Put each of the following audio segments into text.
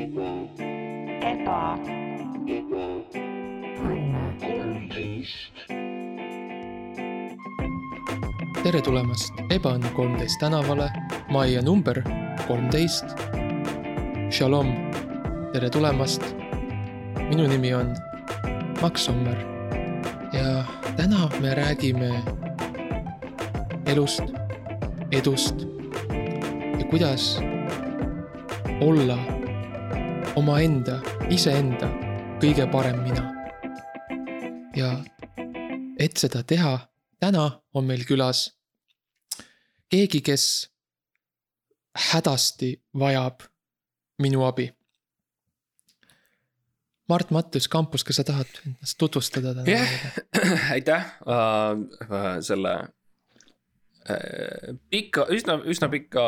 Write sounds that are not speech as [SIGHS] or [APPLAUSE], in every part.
eba, tere tulemast Ebaõnne kolmteist tänavale, majja number kolmteist. Shalom, tere tulemast. minu nimi on Max Sommer ja täna me räägime elust, edust ja kuidas olla omaenda, iseenda kõige parem mina. ja et seda teha, täna on meil külas keegi, kes hädasti vajab minu abi. Mart Mattius Kampus, kas sa tahad ennast tutvustada täna Jah. [CLEARS THROAT] aitäh uh, uh, selle uh, pika, üsna, üsna pika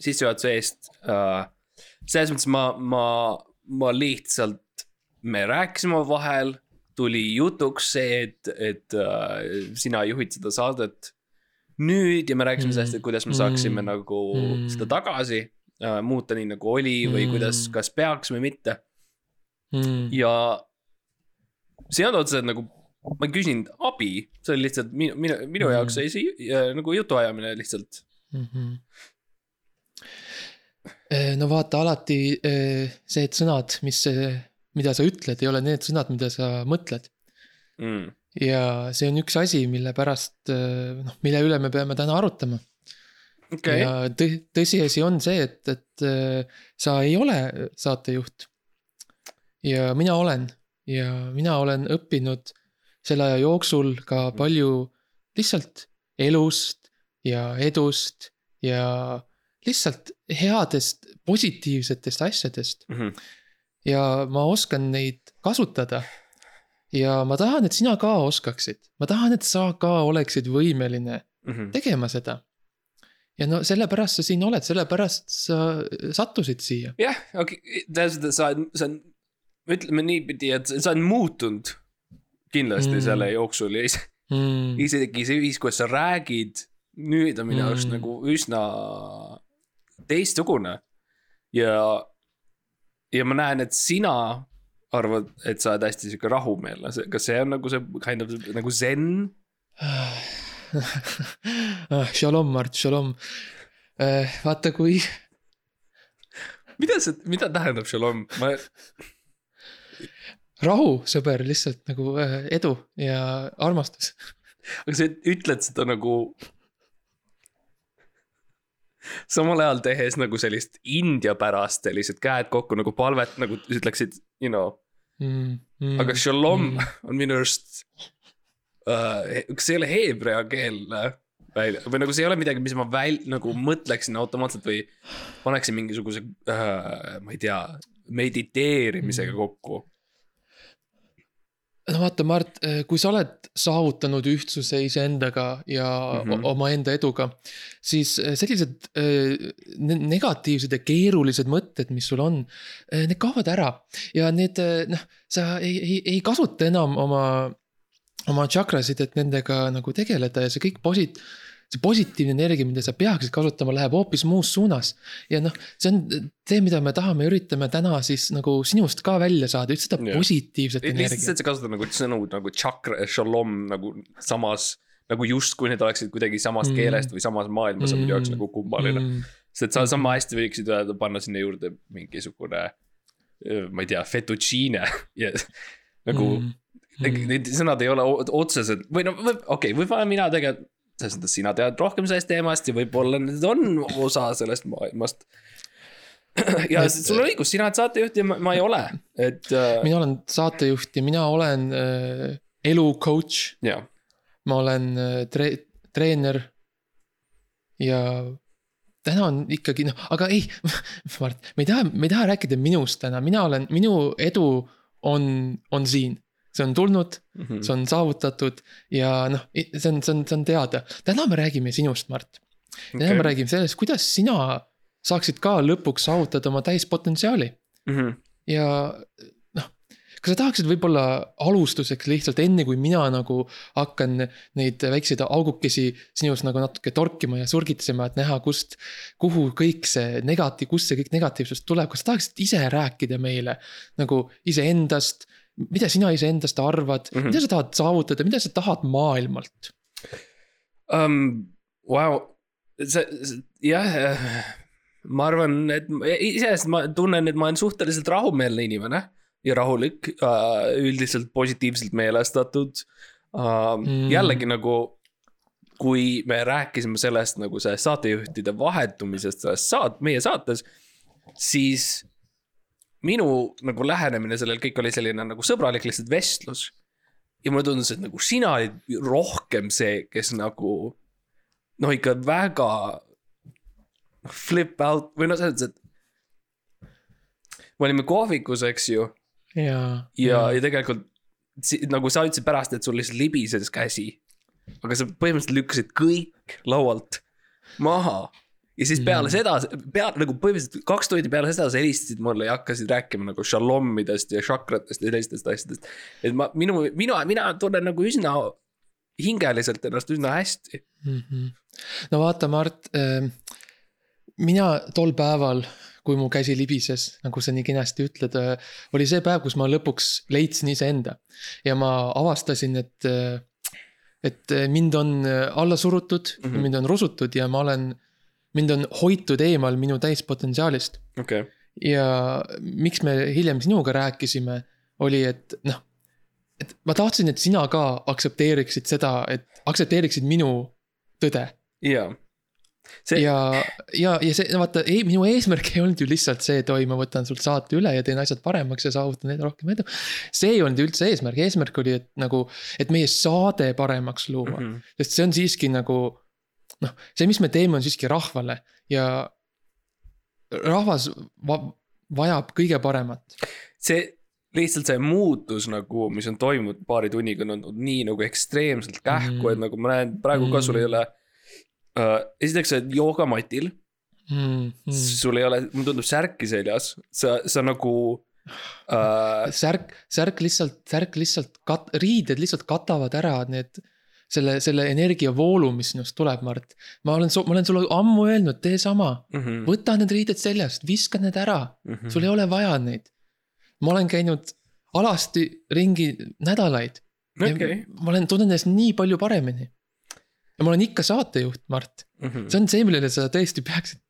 sissejuhatuse eest uh,. Selles mõttes ma, ma, ma lihtsalt, me rääkisime vahel, tuli jutuks see, et, et uh, sina juhid seda saadet nüüd ja me rääkisime Mm. sellest, et kuidas me saaksime Mm. nagu Mm. seda tagasi uh, muuta nii nagu oli või Mm. kuidas, kas peaks või mitte Mm. ja see ei olnud otseselt nagu, ma ei küsinud abi, see oli lihtsalt minu, minu, minu Mm. jaoks oli see ju- nagu jutuajamine lihtsalt. Mhm. Eh, no vaata alati see, et sõnad, mis, mida sa ütled, ei ole need sõnad, mida sa mõtled. Mm. ja see on üks asi, mille pärast, noh, mille üle me peame täna arutama. okei, ja tõ-, tõsiasi on see, et, et äh, sa ei ole saatejuht. ja mina olen ja mina olen õppinud selle aja jooksul ka palju lihtsalt elust ja edust ja lihtsalt headest positiivsetest asjadest Mhm. ja ma oskan neid kasutada. ja ma tahan, et sina ka oskaksid, ma tahan, et sa ka oleksid võimeline Mhm. tegema seda. ja no sellepärast sa siin oled, sellepärast sa sattusid siia. jah, okei, tähendab, sa sa ütleme niipidi, et sa oled muutunud kindlasti Mm. mm. selle jooksul ja is- [LAUGHS] Mm. isegi see viis, kuidas sa räägid, nüüd on minu arust Mm. mm. nagu üsna teistsugune. ja, ja ma näen, et sina arvad, et sa oled hästi sihuke rahumeelne, kas see on nagu see kind of nagu zen? Ah, Shalom, Mart, shalom. vaata, kui mida see, mida tähendab shalom, ma, rahu, sõber, lihtsalt nagu äh, edu ja armastus. aga sa ütled seda nagu. [LAUGHS] samal ajal tehes nagu sellist India pärast sellised käed kokku nagu palvet nagu ütleksid, you know, Mm, mm, aga shalom mm. on minu arust uh,. kas see ei ole heebrea keel äh, välja või nagu see ei ole midagi, mis ma väl- nagu mõtleksin automaatselt või paneksin mingisuguse uh,, ma ei tea, mediteerimisega Mm. kokku. No vaata, Mart, kui sa oled saavutanud ühtsuse iseendaga ja mm. -hmm. omaenda eduga, siis äh, sellised ne- negatiivsed ja keerulised mõtted, mis sul on, need kaovad ära ja need noh, sa ei, ei, ei kasuta enam oma, oma tšakrasid, et nendega nagu tegeleda ja see kõik posit-, see positiivne energia, mida sa peaksid kasutama, läheb hoopis muus suunas. ja noh, see on see, mida me tahame, üritame täna siis nagu sinust ka välja saada, just seda Jah. positiivset lihtsalt see, energiat. et sa kasutad nagu sõnu nagu chakra ja shalom nagu samas. nagu justkui need oleksid kuidagi samast Mm. mm. keelest või samas maailmas on minu jaoks nagu kummaline mm.. sest sa sama hästi võiksid öelda, panna sinna juurde mingisugune, ma ei tea, fettuccine [LAUGHS] ja nagu mm. mm. need sõnad ei ole otseselt või no okei okay,, võib-olla mina tegelikult, mõttes sina tead rohkem sellest teemast ja võib-olla need on osa sellest maailmast. [CLEARS THROAT] ja Et- sul on õigus, sina oled saatejuht ja ma, ma ei ole, et äh, mina olen saatejuht ja mina olen äh, elu coach, ma olen äh, tre-, treener. ja täna on ikkagi noh, aga ei, [LAUGHS] Mart, me ei taha, me ei taha rääkida minust täna, mina olen, minu edu on, on siin. See on tulnud, Mhm. see on saavutatud ja noh, see on, see on, see on teada. täna me räägime sinust, Mart. täna me räägime sellest, kuidas sina saaksid ka lõpuks saavutada oma täispotentsiaali Mhm. ja noh, kas sa tahaksid võib-olla alustuseks lihtsalt enne, kui mina nagu hakkan neid väikseid augukesi sinus nagu natuke torkima ja surgitsema, et näha, kust. kuhu kõik see negatiiv, kust see kõik negatiivsus tuleb, kas sa tahaksid ise rääkida meile nagu iseendast mida sina iseendast arvad mm, -hmm. mida sa tahad saavutada, mida sa tahad maailmalt um,? Vau, see, jah, ma arvan, et iseenesest ma tunnen, et ma olen suhteliselt rahumeelne inimene ja rahulik uh,, üldiselt positiivselt meelestatud uh,. Mm. jällegi nagu, kui me rääkisime sellest nagu sellest saatejuhtide vahetumisest selles saat-, meie saates, siis minu nagu lähenemine sellel kõik oli selline nagu sõbralik lihtsalt vestlus. ja mulle tundus, et nagu sina olid rohkem see, kes nagu noh, ikka väga flip out või noh, selles mõttes, et. me olime kohvikus, eks ju. ja, ja, ja tegelikult nagu sa ütlesid pärast, et sul lihtsalt libises käsi. aga sa põhimõtteliselt lükkasid kõik laualt maha ja siis peale mm. seda, peale nagu põhimõtteliselt kaks tundi peale seda sa helistasid mulle ja hakkasid rääkima nagu šalommidest ja šakratest ja sellistest asjadest. et ma, minu, mina, mina tunnen nagu üsna hingeliselt ennast üsna hästi mm. -hmm. no vaata, Mart äh,, mina tol päeval, kui mu käsi libises, nagu sa nii kenasti ütled äh,, oli see päev, kus ma lõpuks leidsin iseenda ja ma avastasin, et äh, et mind on alla surutud mm, -hmm. mind on rusutud ja ma olen mind on hoitud eemal minu täispotentsiaalist okay.. ja miks me hiljem sinuga rääkisime, oli, et noh, et ma tahtsin, et sina ka aktsepteeriksid seda, et aktsepteeriksid minu tõde. jaa. See... ja, ja, ja see, vaata, minu eesmärk ei olnud ju lihtsalt see, et oi, ma võtan sult saate üle ja teen asjad paremaks ja saavutan rohkem edu. see ei olnud üldse eesmärk, eesmärk oli, et nagu, et meie saade paremaks luua mm, -hmm. sest see on siiski nagu noh, see, mis me teeme, on siiski rahvale ja rahvas va vajab kõige paremat. see lihtsalt see muutus nagu, mis on toimunud paari tunniga, on olnud nii nagu ekstreemselt kähku mm., et nagu ma näen praegu ka sul ei ole uh,. esiteks sa oled joogamatil mm.. Mm. sul ei ole, mulle tundub särki seljas, sa, sa nagu uh.... särk, särk lihtsalt, särk lihtsalt kat-, riided lihtsalt katavad ära need selle, selle energiavoolu, mis sinust tuleb, Mart. ma olen, ma olen sulle ammu öelnud, tee sama mm. -hmm. võta need riided seljast, viska need ära mm, -hmm. sul ei ole vaja neid. ma olen käinud alasti ringi nädalaid okay.. ma olen, tunnen ennast nii palju paremini. ja ma olen ikka saatejuht, Mart mm. -hmm. see on see, millele sa tõesti peaksid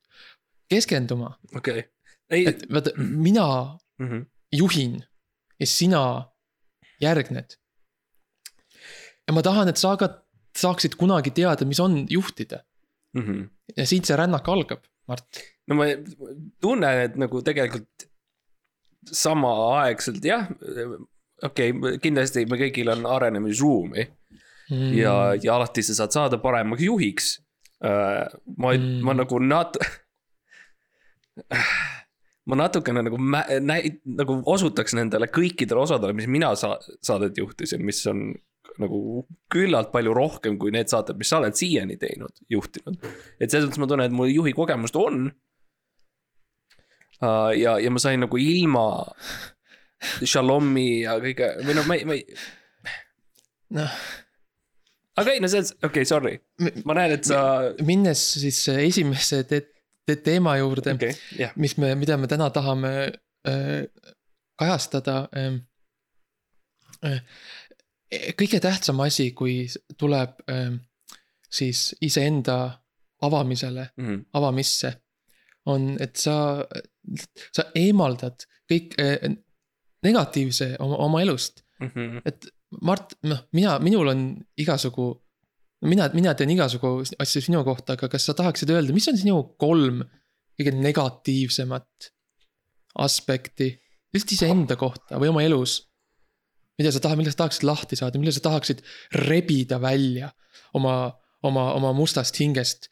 keskenduma. okei okay.. et vaata, mina mm -hmm. juhin ja sina järgned ja ma tahan, et sa ka saaksid kunagi teada, mis on juhtida mm. -hmm. ja siit see rännak algab, Mart. no ma tunnen, et nagu tegelikult samaaegselt jah, okei okay,, kindlasti me kõigil on arenemisruumi mm.. ja, ja alati sa saad saada paremaks juhiks uh,. ma mm., ma nagu nat- ma natukene nagu näi-, nagu osutaks nendele kõikidele osadele, mis mina sa-, saadet juhtisin, mis on nagu küllalt palju rohkem kui need saated, mis sa oled siiani teinud, juhtinud. et selles mõttes ma tunnen, et mul juhi kogemust on. Uh, ja, ja ma sain nagu ilma Shalomi ja kõige, või noh, ma ei, ma ei. noh. aga ei, no selles, okei okay,, sorry, ma näen, et sa. minnes siis esimese te te teema juurde okay,, yeah. mis me, mida me täna tahame äh, kajastada äh,. Kõige tähtsam asi, kui tuleb ähm, siis iseenda avamisele mm, -hmm. avamisse. on, et sa, sa eemaldad kõik äh, negatiivse oma, oma elust mm. -hmm. et Mart, noh, mina, minul on igasugu. mina, mina teen igasugu asju sinu kohta, aga kas sa tahaksid öelda, mis on sinu kolm kõige negatiivsemat aspekti just iseenda kohta või oma elus mida sa tahad, millest tahaksid lahti saada, mille sa tahaksid rebida välja oma, oma, oma mustast hingest.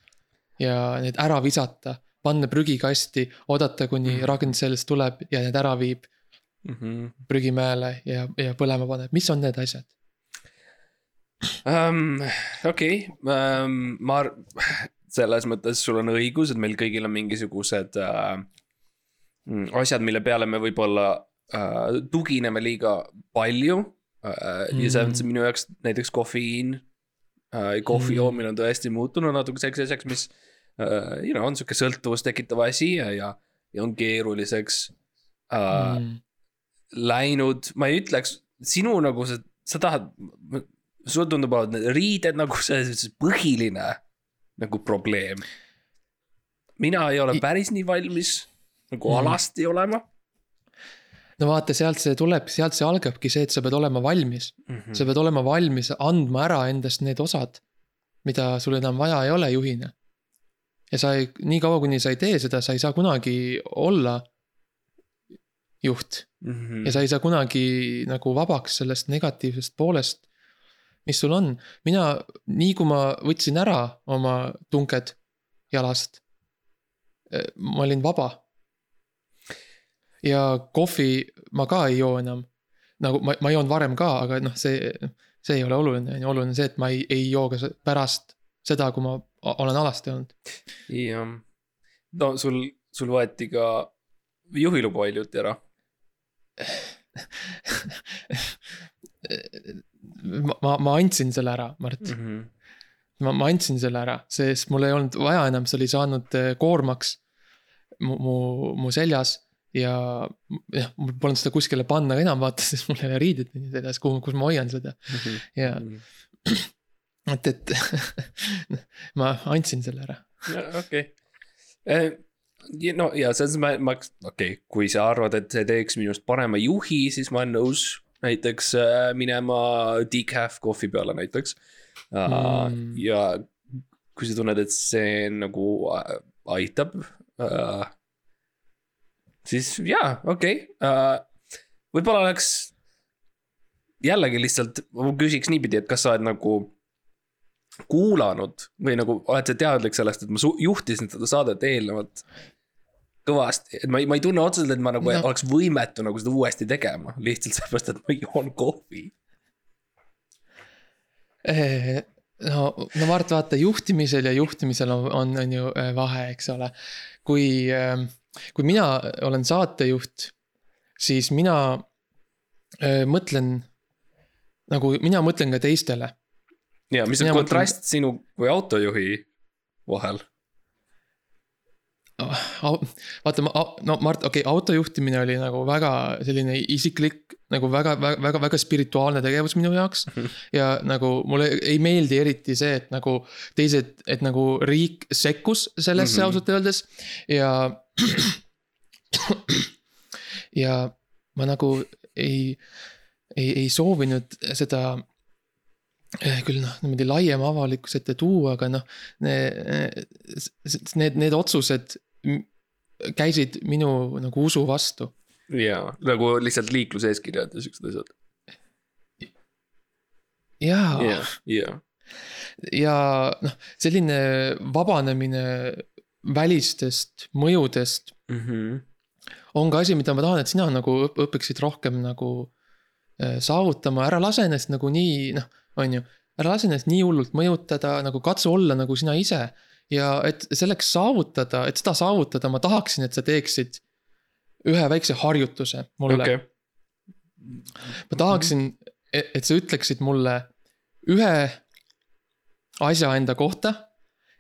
ja need ära visata, panna prügikasti, oodata, kuni mm -hmm. Ragn-Sells tuleb ja need ära viib mm -hmm. prügimäele ja, ja põlema paneb, mis on need asjad um,? okei okay. um,, ma, selles mõttes sul on õigus, et meil kõigil on mingisugused uh, asjad, mille peale me võib-olla äh, tugineme liiga palju äh, mm. ja selles mõttes minu jaoks näiteks kofeiin äh,. kohvi mm. joomine on tõesti muutunud natuke selliseks asjaks, mis äh, you know, on sihuke sõltuvust tekitav asi ja, ja, ja on keeruliseks äh, mm. läinud, ma ei ütleks, sinu nagu sa, sa tahad, sulle tundub, et need riided nagu see, see põhiline nagu probleem. mina ei ole päris nii valmis nagu mm. alasti olema no vaata, sealt see tuleb, sealt see algabki see, et sa pead olema valmis mm. -hmm. sa pead olema valmis andma ära endast need osad, mida sul enam vaja ei ole juhina. ja sa ei, niikaua kuni sa ei tee seda, sa ei saa kunagi olla juht mm. -hmm. ja sa ei saa kunagi nagu vabaks sellest negatiivsest poolest, mis sul on. mina, nii kui ma võtsin ära oma tunked jalast, ma olin vaba ja kohvi ma ka ei joo enam. nagu ma, ma joon varem ka, aga noh, see, see ei ole oluline, on ju, oluline see, et ma ei, ei joo ka pärast seda, kui ma olen alasti olnud. jah, no sul, sul võeti ka juhiluba hiljuti ära ma, ma, ma andsin selle ära, Mart mm. -hmm. ma, ma andsin selle ära, sest mul ei olnud vaja enam, see oli saanud eh, koormaks mu, mu, mu seljas ja jah, mul polnud seda kuskile panna ka enam vaata, [LAUGHS] sest mul ei ole riided nii seljas, kuhu, kus ma hoian seda mm. -hmm. ja mm, -hmm. et, et [LAUGHS] ma andsin selle ära. okei. Eh, no ja selles mõttes ma, ma, okei okay,, kui sa arvad, et see teeks minust parema juhi, siis ma olen nõus näiteks äh, minema decaf kohvi peale näiteks uh, mm.. ja kui sa tunned, et see nagu äh, aitab uh, siis jaa, okei okay. uh,. võib-olla oleks jällegi lihtsalt, ma küsiks niipidi, et kas sa oled nagu kuulanud või nagu oled sa teadlik sellest, et ma juhtisin seda saadet eelnevalt kõvasti, et ma ei, ma ei tunne otseselt, et ma nagu no. oleks võimetu nagu seda uuesti tegema, lihtsalt sellepärast, et ma joon kohvi. Eh, no, no Mart, vaata juhtimisel ja juhtimisel on, on, on ju eh, vahe, eks ole. kui äh, kui mina olen saatejuht, siis mina öö, mõtlen nagu mina mõtlen ka teistele. ja mis on mina kontrast mõtlen... sinu kui autojuhi vahel? vaata, ma, no Mart, okei okay,, auto juhtimine oli nagu väga selline isiklik, nagu väga, väga, väga, väga spirituaalne tegevus minu jaoks. [LAUGHS] ja nagu mulle ei meeldi eriti see, et nagu teised, et nagu riik sekkus sellesse mm -hmm. ausalt öeldes ja ja ma nagu ei, ei, ei soovinud seda eh, küll noh, niimoodi laiema avalikkuse ette tuua, aga noh, need, need, need otsused käisid minu nagu usu vastu. jaa, nagu lihtsalt liikluseeskirjad ja siuksed asjad. jaa yeah,. Yeah. ja noh, selline vabanemine välistest mõjudest mm. -hmm. on ka asi, mida ma tahan, et sina nagu õpiksid rohkem nagu äh, saavutama, ära lase ennast nagu nii, noh, on ju. ära lase ennast nii hullult mõjutada, nagu katsu olla nagu sina ise. ja et selleks saavutada, et seda saavutada, ma tahaksin, et sa teeksid ühe väikse harjutuse mulle okay.. ma tahaksin, e-, et sa ütleksid mulle ühe asja enda kohta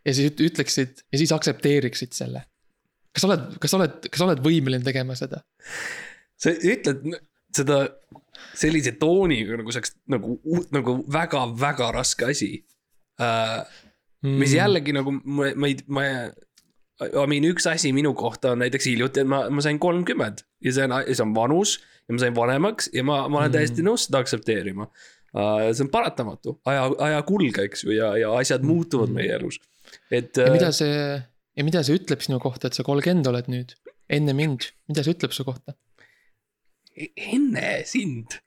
ja siis ütleksid ja siis aktsepteeriksid selle. kas sa oled, kas sa oled, kas sa oled võimeline tegema seda? sa ütled seda sellise tooniga, nagu see oleks nagu, nagu väga-väga raske asi uh,. Mm. mis jällegi nagu ma, ma ei, ma. I mean, üks asi minu kohta on näiteks hiljuti, et ma, ma sain kolmkümmend ja see on, see on vanus ja ma sain vanemaks ja ma, ma olen mm. täiesti nõus seda aktsepteerima uh,. see on paratamatu, aja, aja kulg, eks ju, ja, ja asjad muutuvad mm. meie elus et. ja mida äh, see, ja mida see ütleb sinu kohta, et sa kolmkümmend oled nüüd, enne mind, mida see ütleb su kohta? Enne sind.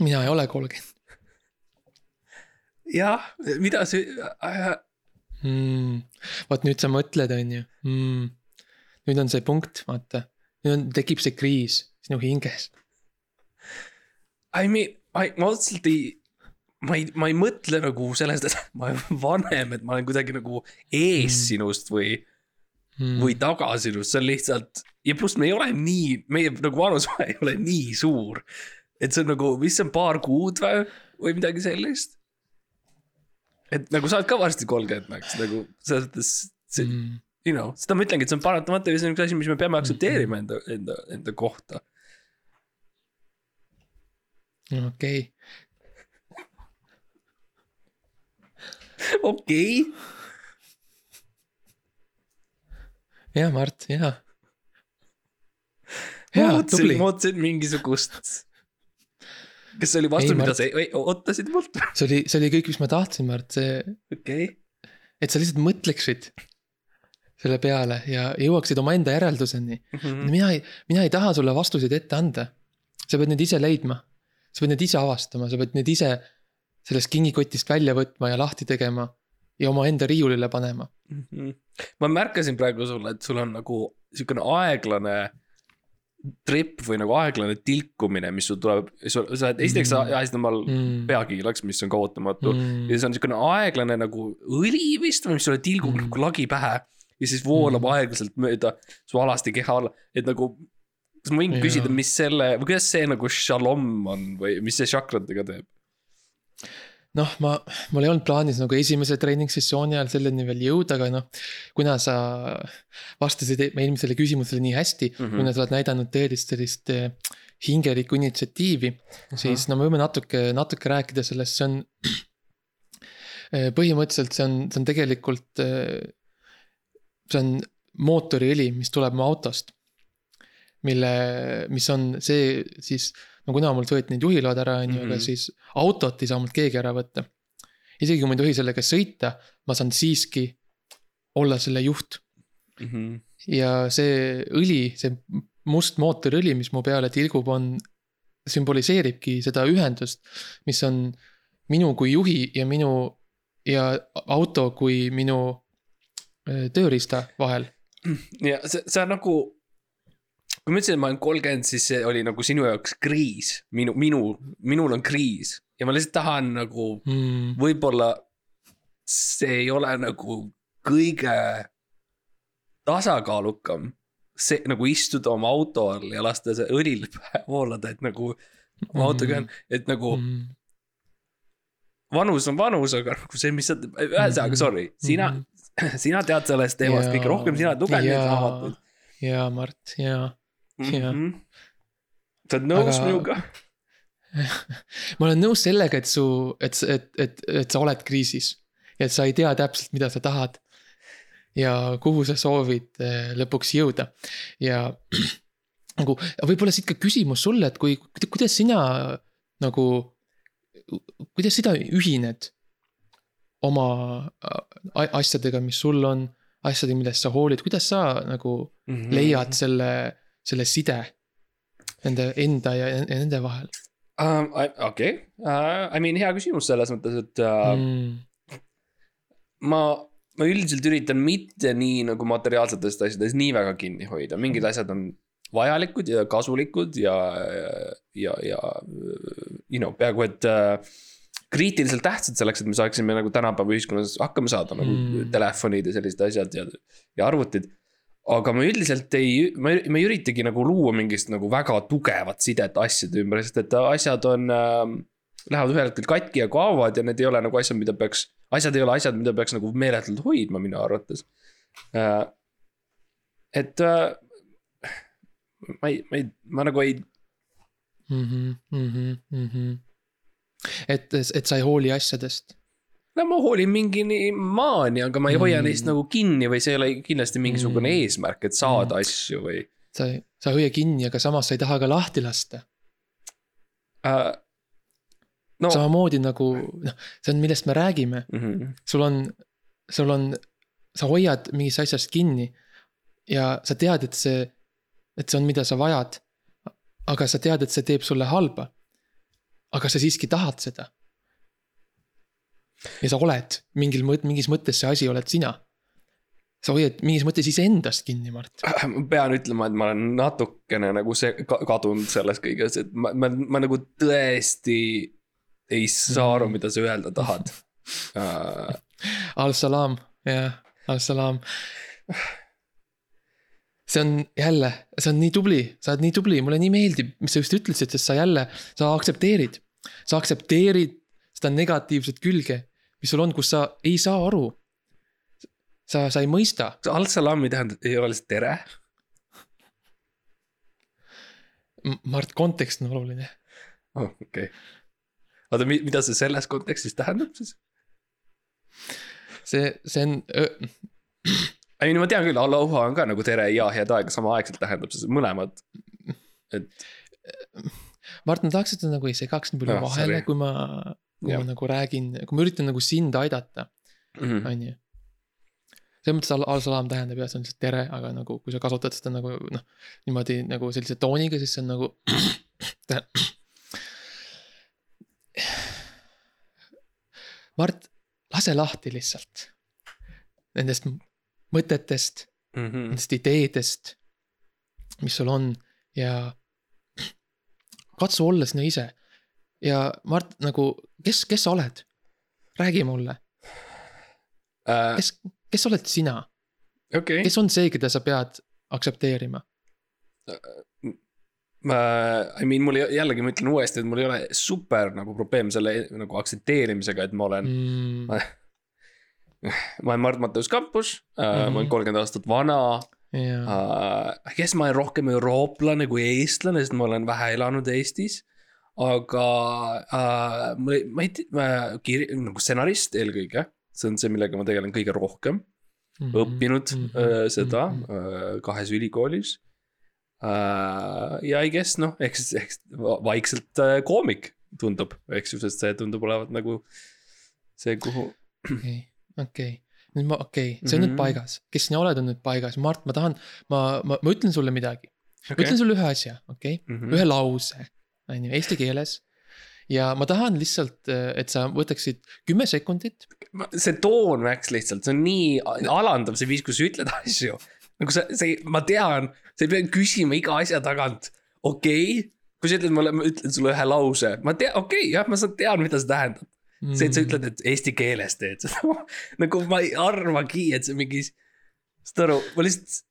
mina ei ole kolmkümmend. jah, mida see äh... mm,? vot nüüd sa mõtled, on ju mm.. nüüd on see punkt, vaata, nüüd on, tekib see kriis sinu hinges. I mean, ma otseselt ei ma ei, ma ei mõtle nagu sellest, et [LAUGHS] ma olen vanem, et ma olen kuidagi nagu ees mm. sinust või mm. või taga sinust, see on lihtsalt ja pluss me ei ole nii, meie nagu vanusvahe ei ole nii suur. et see on nagu, mis see on, paar kuud või, või midagi sellist. et nagu sa oled ka varsti kolmkümmend, Max, nagu selles mõttes, see, Mm. you know, seda ma ütlengi, et see on paratamatu ja see on üks asi, mis me peame aktsepteerima enda, enda, enda kohta. okei, [LAUGHS] okei, ja Mart, ja, ootasin tubli, ma ootasin mingisugust. kas see oli vastus, mida sa ootasid mult? see oli, see oli kõik, mis ma tahtsin, Mart, see, okei, et sa lihtsalt mõtleksid selle peale ja jõuaksid omaenda järelduseni. Mhm. mina ei, mina ei taha sulle vastuseid ette anda. sa pead need ise leidma. sa pead need ise avastama, sa pead need ise sellest kingikotist välja võtma ja lahti tegema ja omaenda riiulile panema. Mhm. ma märkasin praegu sulle, et sul on nagu siukene aeglane trip või nagu aeglane tilkumine, mis sul tuleb, sa oled esiteks sa Mm. ajasid omal mm.. peakiilaks, mis on ka ootamatu mm.. ja Mm. see on siukene aeglane nagu õli vist või mis sulle tilgub mm. Mm. nagu lagi pähe. ja siis voolab mm. Mm. aeglaselt mööda su alasti keha alla, et nagu. kas ma võin Jaa. küsida, mis selle või kuidas see nagu shalom on või mis see šakratega teeb? noh, ma, mul ei olnud plaanis nagu esimese treeningssessiooni ajal selleni veel jõuda, aga noh. kuna sa vastasid e-, eelmisele küsimusele nii hästi mm, Mhm. -hmm. kuna sa oled näidanud tõelist sellist eh, hingelikku initsiatiivi, siis no me võime natuke, natuke rääkida sellest, see on. põhimõtteliselt see on, see on tegelikult, see on mootoriõli, mis tuleb mu autost. mille, mis on see siis, no kuna mult võeti need juhiload ära, on ju, aga Mhm. siis autot ei saa mult keegi ära võtta. isegi kui ma ei tohi sellega sõita, ma saan siiski olla selle juht Mhm. ja see õli, see must mootoriõli, mis mu peale tilgub, on, sümboliseeribki seda ühendust, mis on minu kui juhi ja minu ja auto kui minu öö, tööriista vahel. ja see, see on nagu. Kui ma ütlesin, et ma olen kolmkümmend, siis see oli nagu sinu jaoks kriis, minu, minu, minul on kriis. Ja ma lihtsalt tahan nagu Mm, võib-olla see ei ole nagu kõige tasakaalukam. see nagu istuda oma auto all ja lasta see õlil [LAUGHS] voolada, et nagu oma autoga on, et nagu mm, vanus on vanus, aga nagu see, mis sa, ühesõnaga sorry, sina, [LAUGHS] sina tead sellest teemast kõige rohkem, sina oled lugenud neid raamatuid. ja Mart, ja. Jaa. Mhm. sa oled nõus Aga- minuga? [LAUGHS] ma olen nõus sellega, et su, et, et, et, et sa oled kriisis. ja et sa ei tea täpselt, mida sa tahad. ja kuhu sa soovid eh, lõpuks jõuda ja [CLEARS THROAT] nagu võib-olla siit ka küsimus sulle, et kui, kuidas sina nagu, kuidas sina ühined oma a- asjadega, mis sul on, asjadega, millest sa hoolid, kuidas sa nagu Mhm. leiad selle, selle side nende enda ja, nende vahel Um, okei, I mean hea küsimus selles mõttes, et uh, mm.? ma, ma üldiselt üritan mitte nii nagu materiaalsetest asjadest nii väga kinni hoida, mingid asjad on vajalikud ja kasulikud ja, ja, ja you know, peaaegu et äh, kriitiliselt tähtsad selleks, et me saaksime nagu tänapäeva ühiskonnas hakkama saada nagu Mm. mm. telefonid ja sellised asjad ja, ja arvutid. Aga ma üldiselt ei, ma ma ei üritagi nagu luua mingist nagu väga tugevat sidet asjade ümber, sest et asjad on äh,. Lähevad ühel hetkel katki ja kaovad ja need ei ole nagu asjad, mida peaks, asjad ei ole asjad, mida peaks nagu meeletult hoidma minu arvates äh,. et äh, ma ei, ma ei, ma nagu ei, mm. -hmm, mm -hmm, mm -hmm. et, et sa ei hooli asjadest. No ma hoolin mingini maani, aga ma ei hoia Mm. neist nagu kinni või see ei ole kindlasti mingisugune Mm. eesmärk, et saada Mm. asju või sa sa ei hoia kinni, aga samas sa ei taha ka lahti lasta no no.. samamoodi nagu noh, see on, millest me räägime, Mm -hmm. sul on, sul on, sa hoiad mingist asjast kinni ja sa tead, et see, et see on, mida sa vajad. aga sa tead, et see teeb sulle halba. aga sa siiski tahad seda. Ja sa oled mingil mõt-, mingis mõttes see asi oled sina. sa hoiad mingis mõttes iseendast kinni, Mart. ma pean ütlema, et ma olen natukene nagu see ka- kadunud selles kõiges, et ma, ma, ma nagu tõesti ei saa aru, mida sa öelda tahad uh,. Al-Salam, jah, Al-Salam. see on jälle, see on nii tubli, sa oled nii tubli, mulle nii meeldib, mis sa just ütlesid, sest sa jälle, sa aktsepteerid. sa aktsepteerid seda negatiivset külge, mis sul on, kus sa ei saa aru. sa, sa ei mõista. kas al-salami tähendab, ei ole lihtsalt tere? Mart, kontekst on oluline. oh,. okei okay.. oota, mida see selles kontekstis tähendab siis? see, see on, ei no ma tean küll, aloha on ka nagu tere ja head aega samaaegselt tähendab, see mõlemad. et Mart, ma tahaks, et sa nagu ei segaks nii palju Ah, vahele kui ma, kui Jah. ma nagu räägin, kui ma üritan nagu sind aidata, mm, on ju. selles mõttes al- al-salam tähendab jah, see on lihtsalt tere, aga nagu kui sa kasutad seda nagu noh, niimoodi nagu sellise tooniga, siis see on nagu. [CLEARS THROAT] Mart, lase lahti lihtsalt nendest mõtetest, -hmm. nendest ideedest, mis sul on ja [CLEARS THROAT] katsu olla sina ise. Ja Mart nagu, kes, kes sa oled? räägi mulle, Uh, kes, kes oled sina, okei, kes on see, keda sa pead aktsepteerima? ma, I mean mul jällegi ma ütlen uuesti, et mul ei ole super nagu probleem selle nagu aktsepteerimisega, et ma olen mm., Mm, [LAUGHS] ma olen Mart Mateus Kampus uh,, mm -hmm. ma olen Mhm. kolmkümmend aastat vana ja, uh,. kes ma olen rohkem eurooplane kui eestlane, sest ma olen vähe elanud Eestis. Aga uh, ma, ma ei tea, kir-, nagu stsenarist eelkõige, see on see, millega ma tegelen kõige rohkem Mhm. õppinud Mhm. äh, seda Mhm. äh, kahes ülikoolis äh,. ja I guess noh, ehk siis, ehk vaikselt äh, koomik tundub, eks ju, sest see tundub olevat nagu see, kuhu. okei, okei, nüüd ma, okei okay., see on mm -hmm. Mhm. nüüd paigas, kes sina oled, on nüüd paigas, Mart, ma tahan, ma, ma, ma ütlen sulle midagi okay., ma ütlen sulle ühe asja, okei okay?, Mhm. ühe lause, on ju, eesti keeles. ja ma tahan lihtsalt, et sa võtaksid kümme sekundit see toon läks lihtsalt, see on nii alandav, see viis, kus sa ütled asju. nagu sa, see, ma tean, sa ei pea küsima iga asja tagant, okei okay?. kui sa ütled mulle, ma ütlen sulle ühe lause, ma tean, okei okay,, jah, ma saan, tean, mida see tähendab. see, et sa ütled, et eesti keeles teed seda, [LAUGHS] nagu ma ei arvagi, et see mingi, saad aru, ma lihtsalt.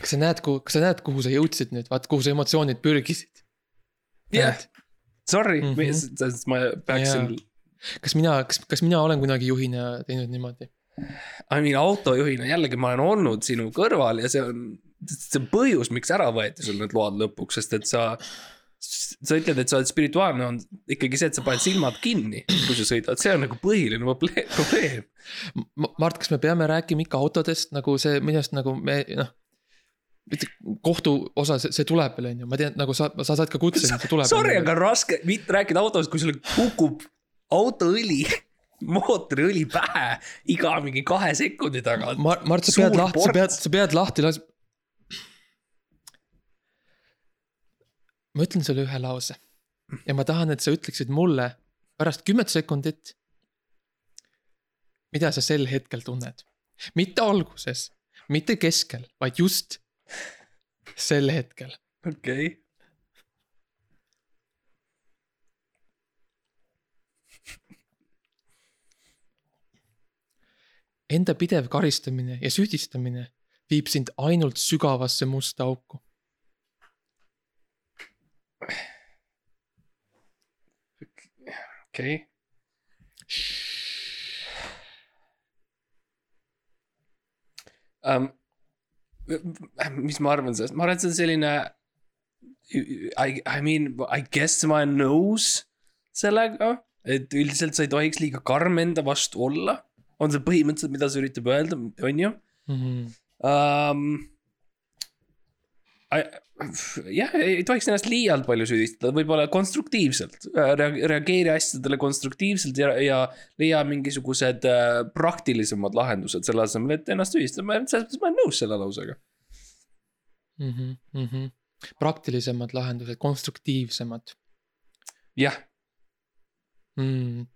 Kas sa näed, kuhu, kas sa näed, kuhu sa jõudsid nüüd, vaat kuhu su emotsioonid pürgisid. jah, sorry Mhm. mm, -hmm. ma peaksin, kas mina, kas, kas mina olen kunagi juhina teinud niimoodi? I mean autojuhina jällegi ma olen olnud sinu kõrval ja see on, see on põhjus, miks ära võeti sul need load lõpuks, sest et sa. sa ütled, et sa oled spirituaalne, on ikkagi see, et sa paned silmad kinni, kui sa sõidad, see on nagu põhiline proble- probleem. Mart, kas me peame rääkima ikka autodest nagu see arust nagu me noh. Kohtu osa, see tuleb veel on ju, ma tean nagu sa, sa saad ka kutse, see tuleb. Sorry, aga raske mitte rääkida autost, kui sul kukub autoõli, [LAUGHS] mootoriõli pähe iga mingi kahe sekundi tagant. Mar-, Mart, sa pead lahti, sa pead, sa pead lahti las-. ma ütlen sulle ühe lause ja ma tahan, et sa ütleksid mulle pärast kümmet sekundit. mida sa sel hetkel tunned, mitte alguses, mitte keskel, vaid just sel hetkel. okei okay.. Enda pidev karistamine ja süüdistamine viib sind ainult sügavasse musta auku. okei okay.. Um, mis ma arvan sellest, ma arvan, et see on selline. I, I mean, I guess ma olen nõus sellega, et üldiselt sa ei tohiks liiga karm enda vastu olla. on see põhimõtteliselt, mida see üritab öelda, on ju Mhm. um,. jah, ei tohiks ennast liialt palju süüdistada, võib-olla konstruktiivselt Rea-, reageeri asjadele konstruktiivselt ja, ja leia mingisugused äh, praktilisemad lahendused selle asemel, et ennast süüdistada, ma selles mõttes ma olen nõus selle lausega. Mhm, mhm. praktilisemad lahendused, konstruktiivsemad jah, mm..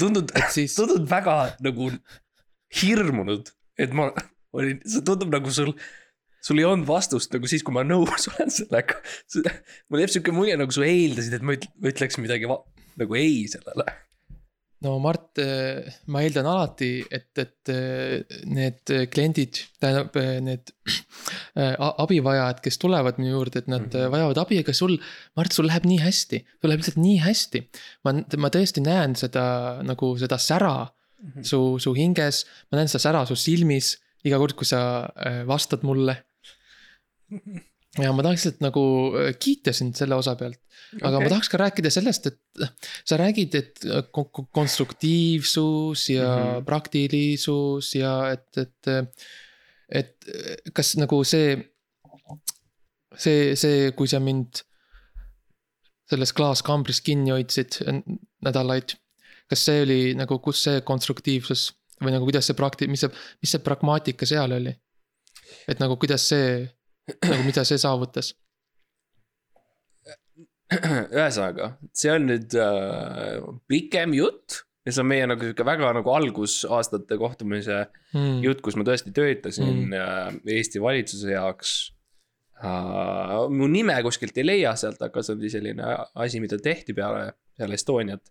tundub, et siis, tundub väga nagu hirmunud, et ma olin, see tundub nagu sul, sul ei olnud vastust nagu siis, kui ma nõus [LAUGHS] olen sellega. mul jääb siuke mulje, nagu sa eeldasid, et ma üt-, ma ütleks midagi nagu ei sellele. no Mart, ma eeldan alati, et, et eh, need kliendid, tähendab eh, need [CLEARS THROAT] eh, abivajajad, kes tulevad minu juurde, et nad mm. -hmm. vajavad abi, aga sul, Mart, sul läheb nii hästi. sul läheb lihtsalt nii hästi. ma, ma tõesti näen seda nagu seda sära Mhm. su, su hinges, ma näen seda sära su silmis iga kord, kui sa eh, vastad mulle. [LAUGHS] ja ma tahaks lihtsalt nagu eh, kiita sind selle osa pealt. aga okay. ma tahaks ka rääkida sellest, et noh, sa räägid, et kon- konstruktiivsus ja mm. -hmm. praktilisus ja et, et. et kas nagu see, see, see, kui sa mind selles klaaskambris kinni hoidsid nädalaid. kas see oli nagu, kus see konstruktiivsus või nagu kuidas see prakti-, mis see, mis see pragmaatika seal oli? et nagu kuidas see, nagu mida see saavutas? ühesõnaga, see on nüüd äh, pikem jutt ja see on meie nagu sihuke väga nagu algusaastate kohtumise Mm. jutt, kus ma tõesti töötasin Mm. mm. Eesti valitsuse jaoks uh,. mu nime kuskilt ei leia sealt, aga see oli selline asi, mida tehti peale, peale Estoniat.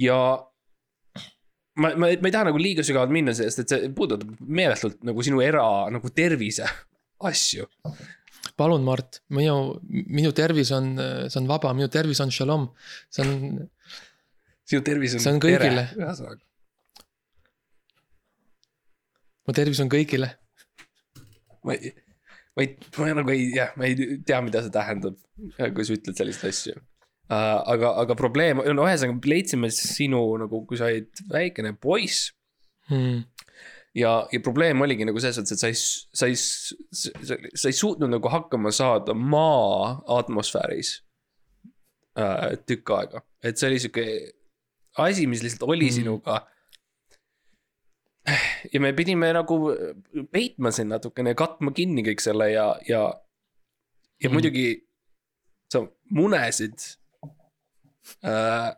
ja ma, ma, ma ei taha nagu liiga sügavalt minna, sest et see puudutab meeletult nagu sinu era nagu tervise asju. palun, Mart, minu, minu tervis on, see on vaba, minu tervis on shalom. see on, sinu tervis on. On kõigile. ühesõnaga, mu tervis on kõigile. ma ei, ma ei, ma nagu ei, jah, ma ei tea, mida see tähendab, kui sa ütled selliseid asju uh,. aga, aga probleem, no ühesõnaga leidsime sinu nagu, kui sa olid väikene poiss Mm. ja, ja probleem oligi nagu selles mõttes, et sa ei, sa ei, sa, ei suutnud nagu hakkama saada maa atmosfääris uh, tükk aega, et see oli sihuke asi, mis lihtsalt oli Mm. sinuga. ja me pidime nagu peitma sind natukene, katma kinni kõik selle ja, ja, ja mm. muidugi sa munesid äh,.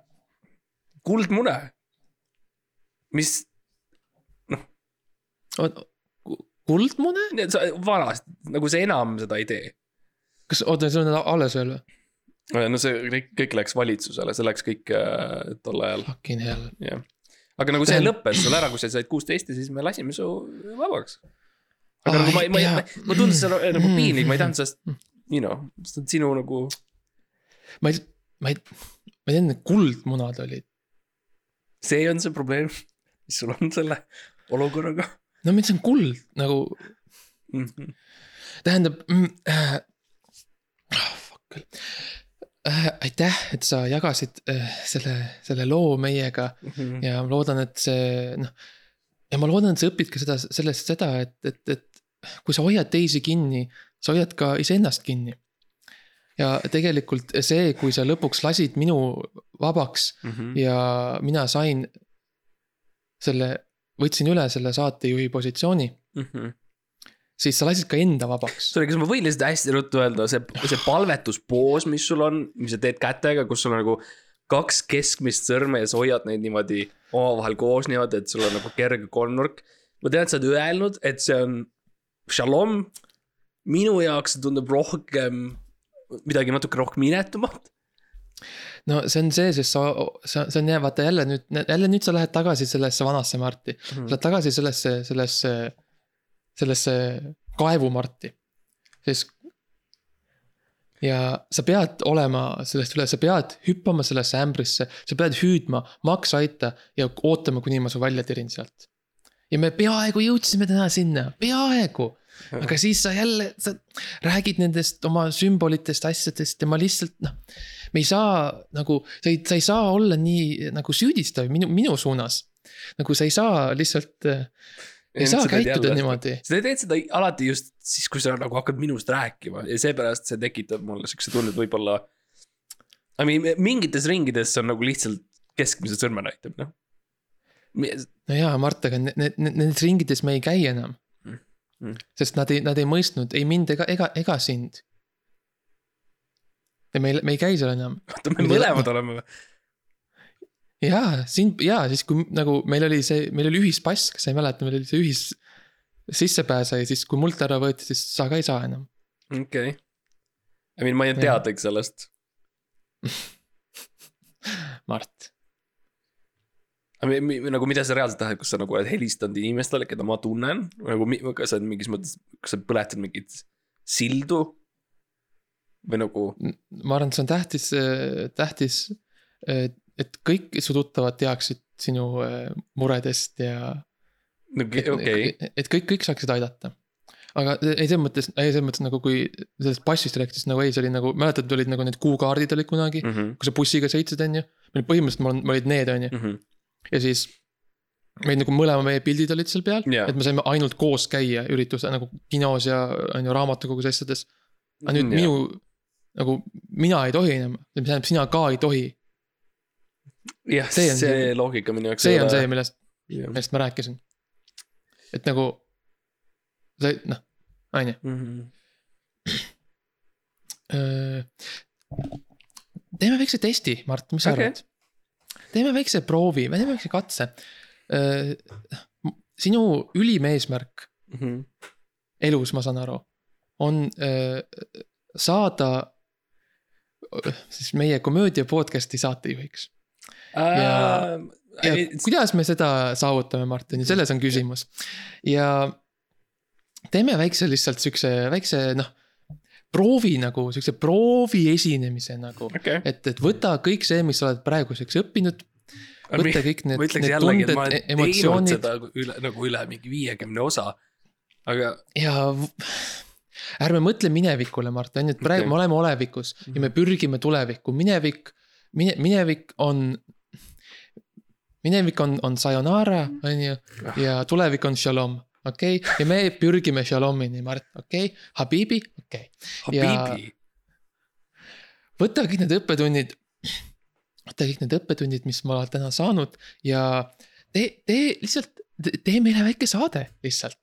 kuldmune, mis kuldmune? sa vanasti, nagu sa enam seda ei tee. kas, oota, see on alles veel või? no see kõik, kõik läks valitsusele, see läks kõik äh, tol ajal, Fucking hell. jah. aga nagu see lõppes sul ära, kui sa said kuusteist ja siis me lasime su vabaks. aga Ai, nagu ma, ma, ma, ma tundsin seda nagu Mm. piinlik, ma ei tahtnud sellest, you know, see on sinu nagu. ma ei, ma ei, ma ei teadnud, et kuldmunad olid. see on see probleem, mis sul on selle olukorraga no mis on kuld nagu, mm. -hmm. tähendab mm, äh,. Oh, fuck küll äh,. aitäh, et sa jagasid äh, selle, selle loo meiega Mhm. ja ma loodan, et see noh. ja ma loodan, et sa õpid ka seda, sellest seda, et, et, et kui sa hoiad teisi kinni, sa hoiad ka iseennast kinni. ja tegelikult see, kui sa lõpuks lasid minu vabaks Mm -hmm. ja mina sain selle, võtsin üle selle saatejuhi positsiooni, Mm -hmm. siis sa lasid ka enda vabaks. sorry, kas ma võin lihtsalt hästi ruttu öelda, see, see palvetuspoos, mis sul on, mis sa teed kätega, kus sul on nagu kaks keskmist sõrme ja sa hoiad neid niimoodi omavahel koos niimoodi, et sul on nagu kerge kolmnurk. ma tean, et sa oled öelnud, et see on shalom. minu jaoks see tundub rohkem midagi natuke rohkem inetumat. No see on see, sest sa, sa, see on jah, vaata jälle nüüd, jälle nüüd sa lähed tagasi sellesse vanasse Marti. sa lähed tagasi sellesse, sellesse, sellesse kaevumarti. sest. ja sa pead olema sellest üle, sa pead hüppama sellesse ämbrisse, sa pead hüüdma, Max aita ja ootama, kuni ma su välja tirin sealt. ja me peaaegu jõudsime täna sinna, peaaegu. aga siis sa jälle, sa räägid nendest oma sümbolitest, asjadest ja ma lihtsalt noh. Me ei saa nagu, sa ei, sa ei saa olla nii nagu süüdistav minu, minu suunas. nagu sa ei saa lihtsalt, ei saa käituda. niimoodi. sa teed seda alati just siis, kui sa nagu hakkad minust rääkima ja seepärast see tekitab mulle siukse tunde, et võib-olla. I mean mingites ringides see on nagu lihtsalt keskmise sõrme näitamine. no jaa, Mart, aga need, nendes ringides me ei käi enam Mm, mm.. sest nad ei, nad ei mõistnud ei mind ega, ega, ega sind. Ja me ei, me ei käi seal enam. oota, me mõlemad oleme või? jaa, sind, jaa, siis kui nagu meil oli see, meil oli ühispass, kas sa ei mäleta, meil oli see ühis sissepääse ja siis, kui mult ära võeti, siis sa ka ei saa enam. okei okay.. I mean, ma ei Jah. teadagi sellest. [LAUGHS] Mart. nagu mida sa reaalselt tahad, kas sa nagu oled helistanud inimestele, keda ma tunnen, nagu kas sa mingis mõttes, kas sa põletad mingit sildu? Või nagu? ma arvan, et see on tähtis, tähtis, et kõik su tuttavad teaksid sinu äh, muredest ja no,. okay.. et kõik, kõik saaksid aidata aga ei, selles mõttes, ei selles mõttes nagu kui sellest passist rääkides nagu ei, see oli nagu, mäletad, olid nagu need kuukaardid olid kunagi mm, -hmm. kui sa bussiga sõitsid, on ju. meil põhimõtteliselt mul olid need, on ju. Mhm. ja siis meil nagu mõlema meie pildid olid seal peal yeah., et me saime ainult koos käia üritusel nagu kinos ja on ju raamatukogus asjades. aga nüüd yeah. minu, nagu mina ei tohi enam, tähendab sina ka ei tohi. jah, see, see, see loogika minu jaoks. see on see, millest millest ma rääkisin. et nagu, see noh, on ju. Mhm. teeme väikse testi, Mart, mis sa okay. arvad? teeme väikse proovi, teeme väikse katse. sinu ülim eesmärk mm -hmm. elus, ma saan aru, on saada siis meie komöödia podcast'i saatejuhiks uh,. ja, ja kuidas me seda saavutame, Martin, selles on küsimus. ja teeme väikse lihtsalt siukse väikse noh proovi nagu siukse proovi esinemise nagu okay., et, et võta kõik see, mis sa oled praeguseks õppinud. võta kõik need, need jällegi, tunded, emotsioonid. üle nagu üle mingi viiekümne osa, aga. ja ärme mõtle minevikule, Mart, on ju, et praegu okay. me oleme olevikus mm -hmm. ja me mhm. pürgime tulevikku, minevik, mine, minevik on. minevik on, on sayonara, on ju, ah. ja tulevik on shalom okei okay?, ja me pürgime Shalomini, Mart, okei okay?, Habibi, okei okay.. Habibi. võta kõik need õppetunnid, võta kõik need õppetunnid, mis ma olen täna saanud ja tee, tee lihtsalt, tee meile väike saade lihtsalt.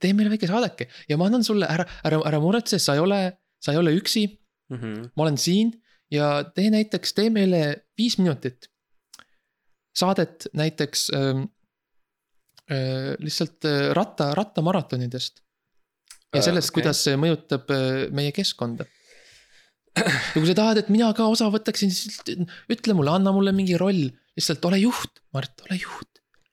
Tee meile väike saadeke ja ma annan sulle, ära, ära, ära muretse, sa ei ole, sa ei ole üksi mm. -hmm. ma olen siin ja tee näiteks, tee meile viis minutit saadet näiteks ähm, Äh, lihtsalt äh, ratta, rattamaratonidest. ja äh, sellest, kuidas see mõjutab meie keskkonda. ja kui sa tahad, et mina ka osa võtaksin, siis ütle mulle, anna mulle mingi roll, lihtsalt ole juht, Mart, ole juht,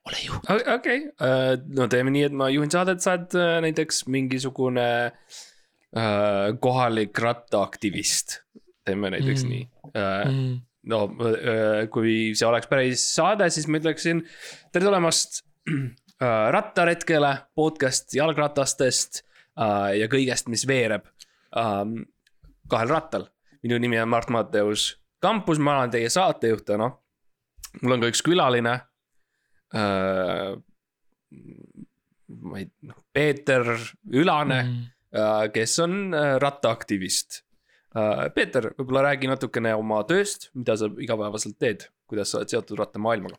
ole juht. okei okay., no teeme nii, et ma juhin saadet, sa oled näiteks mingisugune äh, kohalik rattaaktivist. teeme näiteks mm. nii äh, mm no kui see oleks päris saade, siis ma ütleksin tere tulemast Äh, rattaretkele, podcast jalgratastest äh, ja kõigest, mis veereb ähm, kahel rattal. minu nimi on Mart Matteus Kampus, ma olen teie saatejuht täna. mul on ka üks külaline äh,. ma ei, noh, Peeter Ülane mm., kes on rattaaktivist. Peeter, võib-olla räägi natukene oma tööst, mida sa igapäevaselt teed, kuidas sa oled seotud rattamaailmaga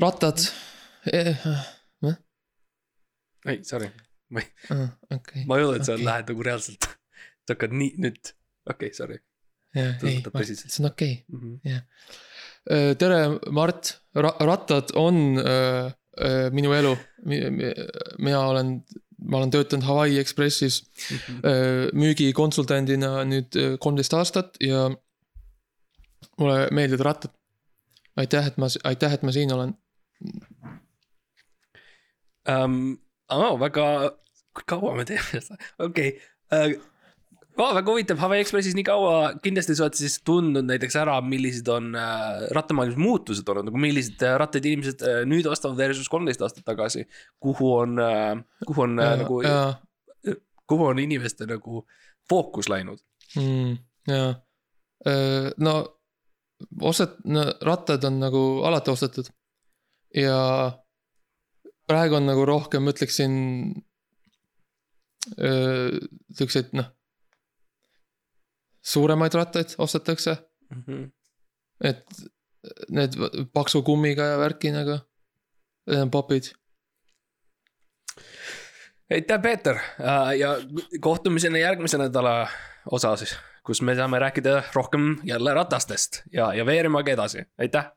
rattad eh,. Eh? ei, sorry, ma ei ah,, okay, ma ei olnud, et sa okay. lähed nagu reaalselt, sa hakkad nii nüüd, okei okay,, sorry. jah, ei, see on okei okay. -hmm. jah. Äh, tere, Mart Ra, rattad on äh, äh, minu elu, mina olen ma olen töötanud Hawaii Expressis mm -hmm. müügikonsultandina nüüd äh, kolmteist aastat ja mulle meeldivad rattad aitäh, et ma, aitäh, et ma siin olen um,. Oh, väga, kaua me teeme seda, okei okay. uh,. Oh, väga huvitav, Hawaii Expressis nii kaua, kindlasti sa oled siis tundnud näiteks ära, millised on äh, rattamaailmas muutused olnud, nagu millised äh, rattaid inimesed äh, nüüd ostavad versus kolmteist aastat tagasi. kuhu on äh,, kuhu on äh, nagu, kuhu on inimeste nagu fookus läinud mm,? jaa, äh, no ostet-, no rattad on nagu alati ostetud. ja praegu on nagu rohkem, ütleksin. siukseid noh. Suuremaid rattaid ostetakse mm. -hmm. et need paksu kummiga ja värki nagu, need on popid. aitäh, Peeter ja kohtumiseni järgmise nädala osa siis kus me saame rääkida rohkem jälle ratastest ja, ja veerimagi edasi, aitäh.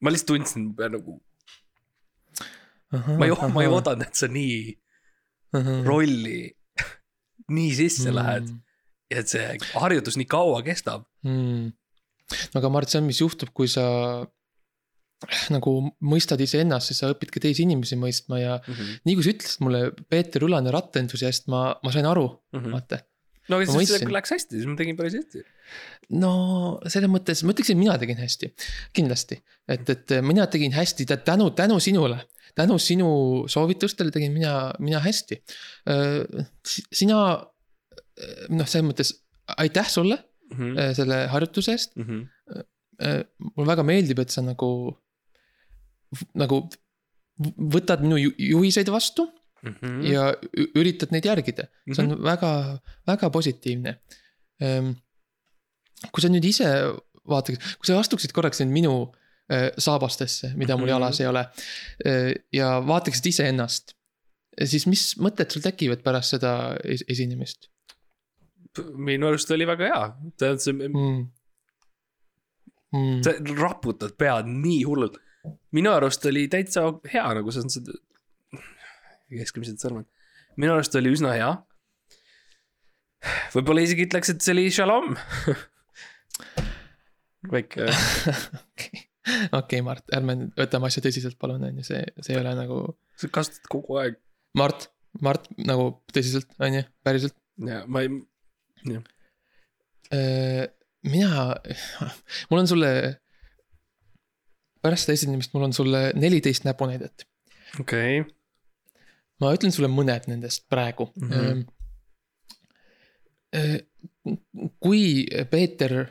ma lihtsalt tundsin, ma pean nagu. ma ei, ma ei oodanud, et sa nii rolli nii sisse mm. lähed. Et see harjutus nii kaua kestab mm.. aga Mart, see on, mis juhtub, kui sa nagu mõistad iseennast, siis sa õpid ka teisi inimesi mõistma ja nii kui sa ütlesid mulle Peeter Ülane rattaentusiast, ma, ma sain aru, vaata. no aga siis see läks hästi, siis ma tegin päris hästi. no selles mõttes ma ütleksin, mina tegin hästi, kindlasti, et, et mina tegin hästi tä- tänu, tänu sinule. tänu sinu soovitustele tegin mina, mina hästi. sina, noh, selles mõttes aitäh sulle Mhm. äh, selle harjutuse eest. mulle väga meeldib, et sa nagu, nagu võtad minu ju- juhiseid vastu Mhm. ja ü- üritad neid järgida. see on väga, väga positiivne. kui sa nüüd ise vaataks, kui sa astuksid korraks nüüd minu saabastesse, mida mul Mhm. jalas ei ole. ja vaataksid iseennast, siis mis mõtted sul tekivad pärast seda es- esinemist minu arust oli väga hea, tähendab see, mm.? Mm. sa raputad pead nii hullult. minu arust oli täitsa hea nagu see on seda, keskmised sõrmed. minu arust oli üsna hea. võib-olla isegi ütleks, et see oli shalom. [LAUGHS] väike, [LAUGHS] okei, okei, Mart, ärme võtame asja tõsiselt, palun, on ju, see, see ei ole nagu. sa kasutad kogu aeg Mart, Mart nagu tõsiselt, on ju, päriselt. ja ma ei, mina, [LAUGHS] mul on sulle, pärast seda esinemist mul on sulle neliteist näpunäidet. okei okay., ma ütlen sulle mõned nendest praegu mm. -hmm. kui Peeter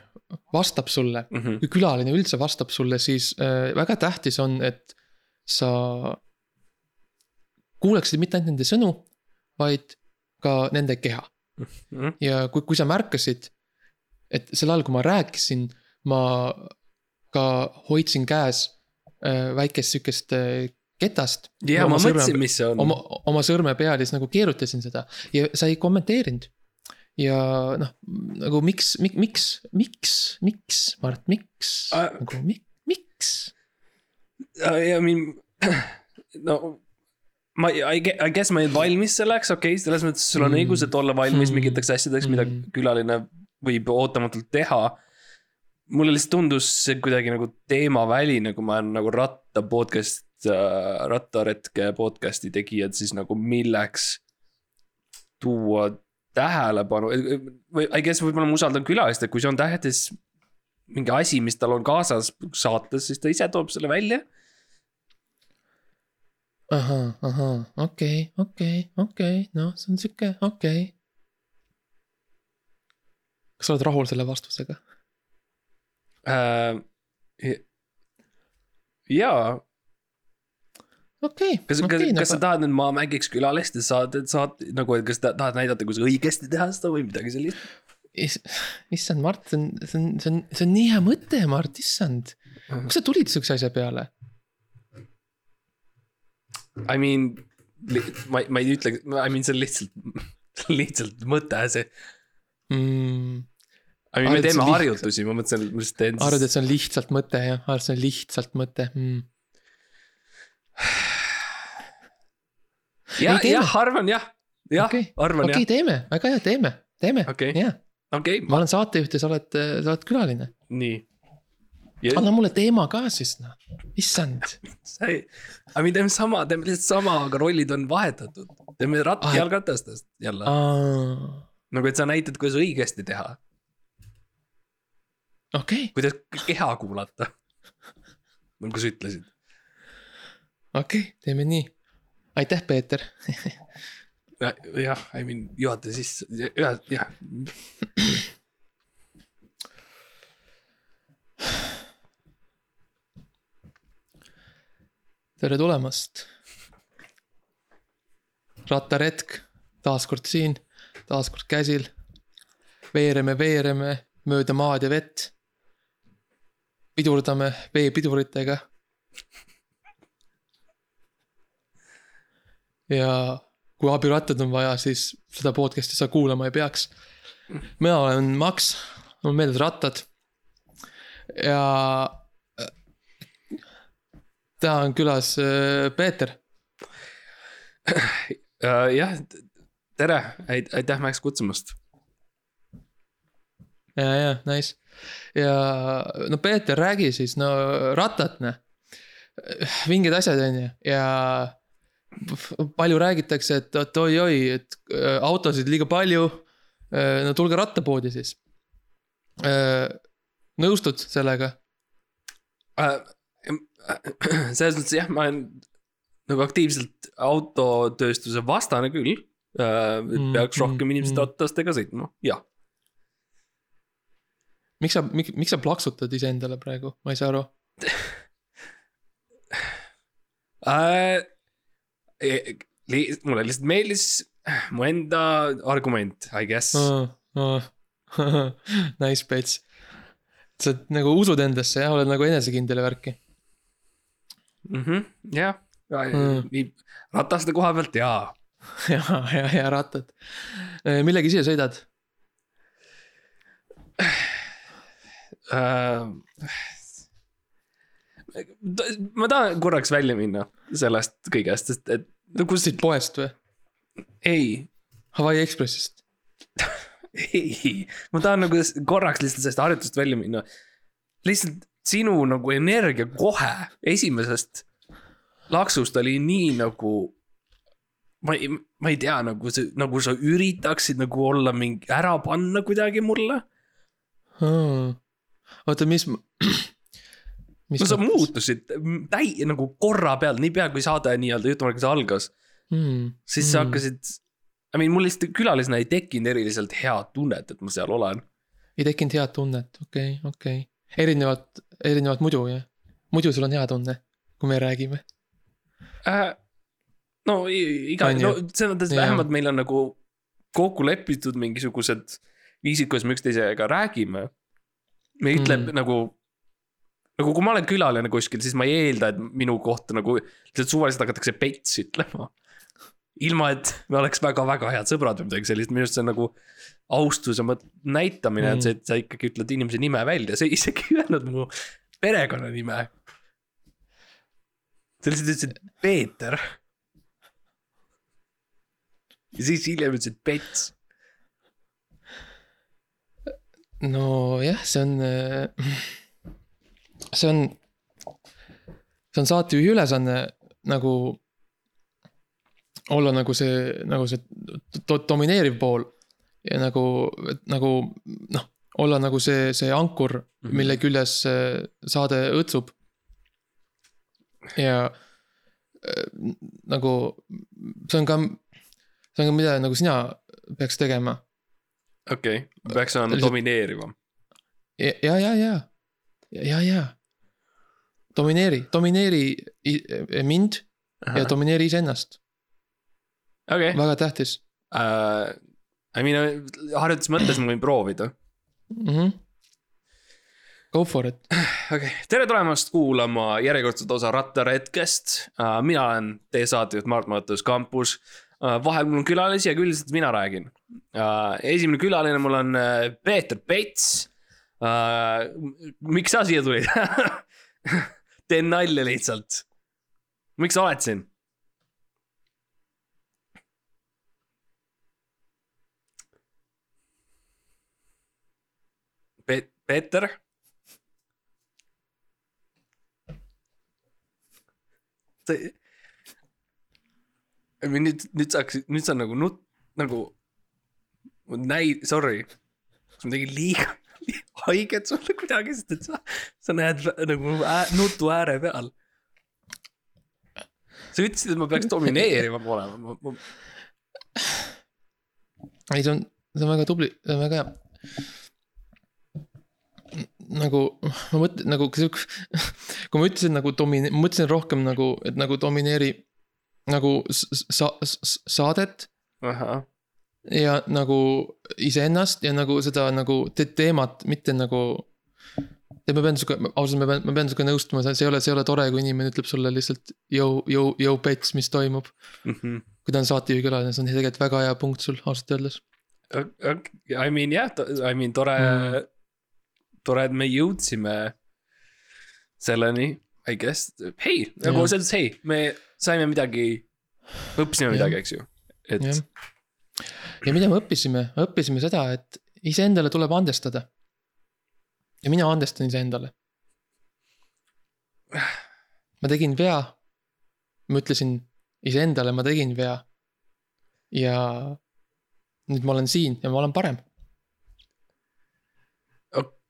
vastab sulle, Mhm. kui külaline üldse vastab sulle, siis äh, väga tähtis on, et sa kuulaksid mitte ainult nende sõnu, vaid ka nende keha. Mhm. ja kui, kui sa märkasid, et sel ajal, kui ma rääkisin, ma ka hoidsin käes äh, väikest sihukest äh, ketast. ja ma mõtlesin, mis see on. oma, oma sõrme peal ja siis nagu keerutasin seda ja sa ei kommenteerinud. ja noh, nagu miks, miks, miks, miks, Mart, miks Äh. nagu mi, miks? I mean, no ma, I guess ma ei olnud valmis selleks, okei okay,, selles mõttes sul on Mm. õigus, et olla valmis Mm. mingiteks asjadeks, mida Mm. külaline võib ootamatult teha. mulle lihtsalt tundus see kuidagi nagu teemaväline, kui ma olen nagu ratta podcast äh,, rattaretke podcast'i tegijad, siis nagu milleks tuua tähelepanu või I guess võib-olla ma usaldan külalist, et kui see on tähtis mingi asi, mis tal on kaasas saates, siis ta ise toob selle välja ahah, ahah, okei, okei, okei, noh, see on sihuke, okei okay.. kas sa oled rahul selle vastusega? äh,. jaa, okei, kas, kas okay,, kas sa tahad nüüd ma mängiks külalist ja saad, saad nagu, et kas ta tahad näidata, kuidas õigesti teha seda või midagi sellist? Is, issand, Mart, see on, see on, see on, see on nii hea mõte, Mart, issand. kust sa tulid sihukese asja peale? I mean, ma, ma ei ütle, I mean see on lihtsalt, [LAUGHS] lihtsalt mõte see. mm,? I mean, me teeme harjutusi, ma mõtlesin, ma just teen arvad, et see on lihtsalt mõte jah, arvad, see on lihtsalt mõte mm.? jah, jah, arvan jah, jah okay., arvan okei, teeme, väga hea, teeme, teeme Okei. jah, jah, okei okay,, ma olen saatejuht ja sa oled, sa oled külaline. nii. Anna mulle teema ka siis noh, issand. sa ei, I mean teeme sama, teeme lihtsalt sama, aga rollid on vahetatud. teeme ratt- Ah,, jalgratastest jälle, nagu et sa näitad, kuidas õigesti teha, okei, kuidas keha kuulata. nagu sa ütlesid. okei, teeme nii. aitäh, Peeter. jah, I mean juhata sisse, jah, jah. Tere tulemast. rattaretk taas kord siin, taas kord käsil. veereme, veereme mööda maad ja vett. pidurdame veepiduritega. ja kui abirattad on vaja, siis seda podcast'i sa kuulama ei peaks. mina olen Max, on meeldivad rattad. ja täna on külas äh, Peeter. [CLEARS THROAT] jah, tere, aitäh Max kutsumast. ja, ja nice. ja no Peeter, räägi siis, no rattad, noh. vinged asjad, on ju, ja palju räägitakse, et oot oi-oi, et äh, autosid liiga palju. no tulge rattapoodi siis. nõustud sellega? Äh, [CLEARS THROAT] selles mõttes jah, ma olen nagu aktiivselt autotööstuse vastane küll. Mm, peaks rohkem mm, inimesed mm. ratastega sõitma, jah. miks sa, miks, miks sa plaksutad iseendale praegu, ma ei saa aru. [LAUGHS] Äh, mulle lihtsalt meeldis mu enda argument, I guess. [LAUGHS] Nice pets. sa nagu usud endasse jah, oled nagu enesekindel ja värki. Mhm, jah, Mm. nii rataste koha pealt jaa. [LAUGHS] ja, ja, ja rattad. millega ise sõidad? Äh, ma tahan korraks välja minna sellest kõigest, sest et nagu siit poest või? ei, Hawaii Ekspressist. [LAUGHS] ei, ma tahan nagu korraks lihtsalt sellest harjutusest välja minna. lihtsalt sinu nagu energia kohe esimesest laksust oli nii nagu. ma ei, ma ei tea, nagu see, nagu sa üritaksid nagu olla mingi, ära panna kuidagi mulle. oota, mis. [CLEARS THROAT] mis no sa muutusid täi- nagu korra peal, niipea kui saade nii-öelda jutumärkides algas, mm,. siis sa hakkasid. I mean, mul lihtsalt külalisena ei tekkinud eriliselt head tunnet, et ma seal olen. ei tekkinud head tunnet, okei okay,, okei okay.. erinevalt, erinevalt muidu jah. muidu sul on hea tunne, kui me räägime. äh,. no iga, no selles mõttes vähemalt meil on nagu kokku lepitud mingisugused viisid, kuidas me üksteisega räägime. me ütleb Mm. mm. nagu, nagu kui ma olen külaline kuskil, siis ma ei eelda, et minu kohta nagu lihtsalt suvaliselt hakatakse pets ütlema. ilma, et me oleks väga-väga head sõbrad või midagi sellist, minu arust see on nagu austuse näitamine Mm. on see, et sa ikkagi ütled inimese nime välja, sa [LAUGHS] isegi ei öelnud mu perekonnanime. sa lihtsalt ütlesid Peeter. ja siis hiljem ütlesid Pets. nojah, see on, see on, see on saatejuhi ülesanne nagu olla nagu see, nagu see do, domineeriv pool ja nagu, nagu noh, olla nagu see, see ankur mm. -hmm. mille küljes saade õõtsub. ja äh, nagu see on ka, see on ka mida nagu sina peaks tegema okei okay., peaks olema Lihtsalt- domineerivam. ja, ja, ja, ja, ja, ja. domineeri, domineeri mind ja domineeri iseennast, okei, väga tähtis I mean harjutuse mõttes ma võin proovida. mm. -hmm. Go for it, [SIGHS] okei okay., tere tulemast kuulama järjekordset osa Rattaretkest uh,. mina olen teie saatejuht Mart Matus Kampus uh,. vahel mul on külalisi ja küll lihtsalt mina räägin uh,. esimene külaline mul on uh, Peeter Pets uh,. miks sa siia tulid [LAUGHS] teen nalja lihtsalt. miks sa oled siin? Peeter sa ei. I mean nüüd, nüüd saaks, nüüd sa nagu nut-, nagu. näi-, sorry. kas ma tegin liiga haiget sulle kuidagi, sest et sa, sa näed nagu ää, nutu ääre peal. sa ütlesid, et ma peaks domineerivam olema, ma, ma, ei, see on, see on väga tubli, see on väga hea. Nagu ma mõtlen nagu, [LAUGHS] kui ma ütlesin nagu domine-, ma mõtlesin rohkem nagu, et nagu domineeri nagu sa- saadet ja nagu iseennast ja nagu seda nagu te teemat, mitte nagu. et ma pean sihuke, ausalt, ma pean, ma pean sihuke nõustuma, see ei ole, see ei ole tore, kui inimene ütleb sulle lihtsalt jõu, jõu, jõu pets, mis toimub. Mhm. kui ta on saatejuhi külaline, see on tegelikult väga hea punkt sul ausalt öeldes. I mean jah, I mean tore Mm. tore, et me jõudsime selleni, I guess, hei, nagu selles mõttes hei, me saime midagi, õppisime midagi, eks ju, et ja mida me õppisime, õppisime seda, et iseendale tuleb andestada. ja mina andestan iseendale. ma tegin vea. ma ütlesin iseendale, ma tegin vea. ja nüüd ma olen siin ja ma olen parem.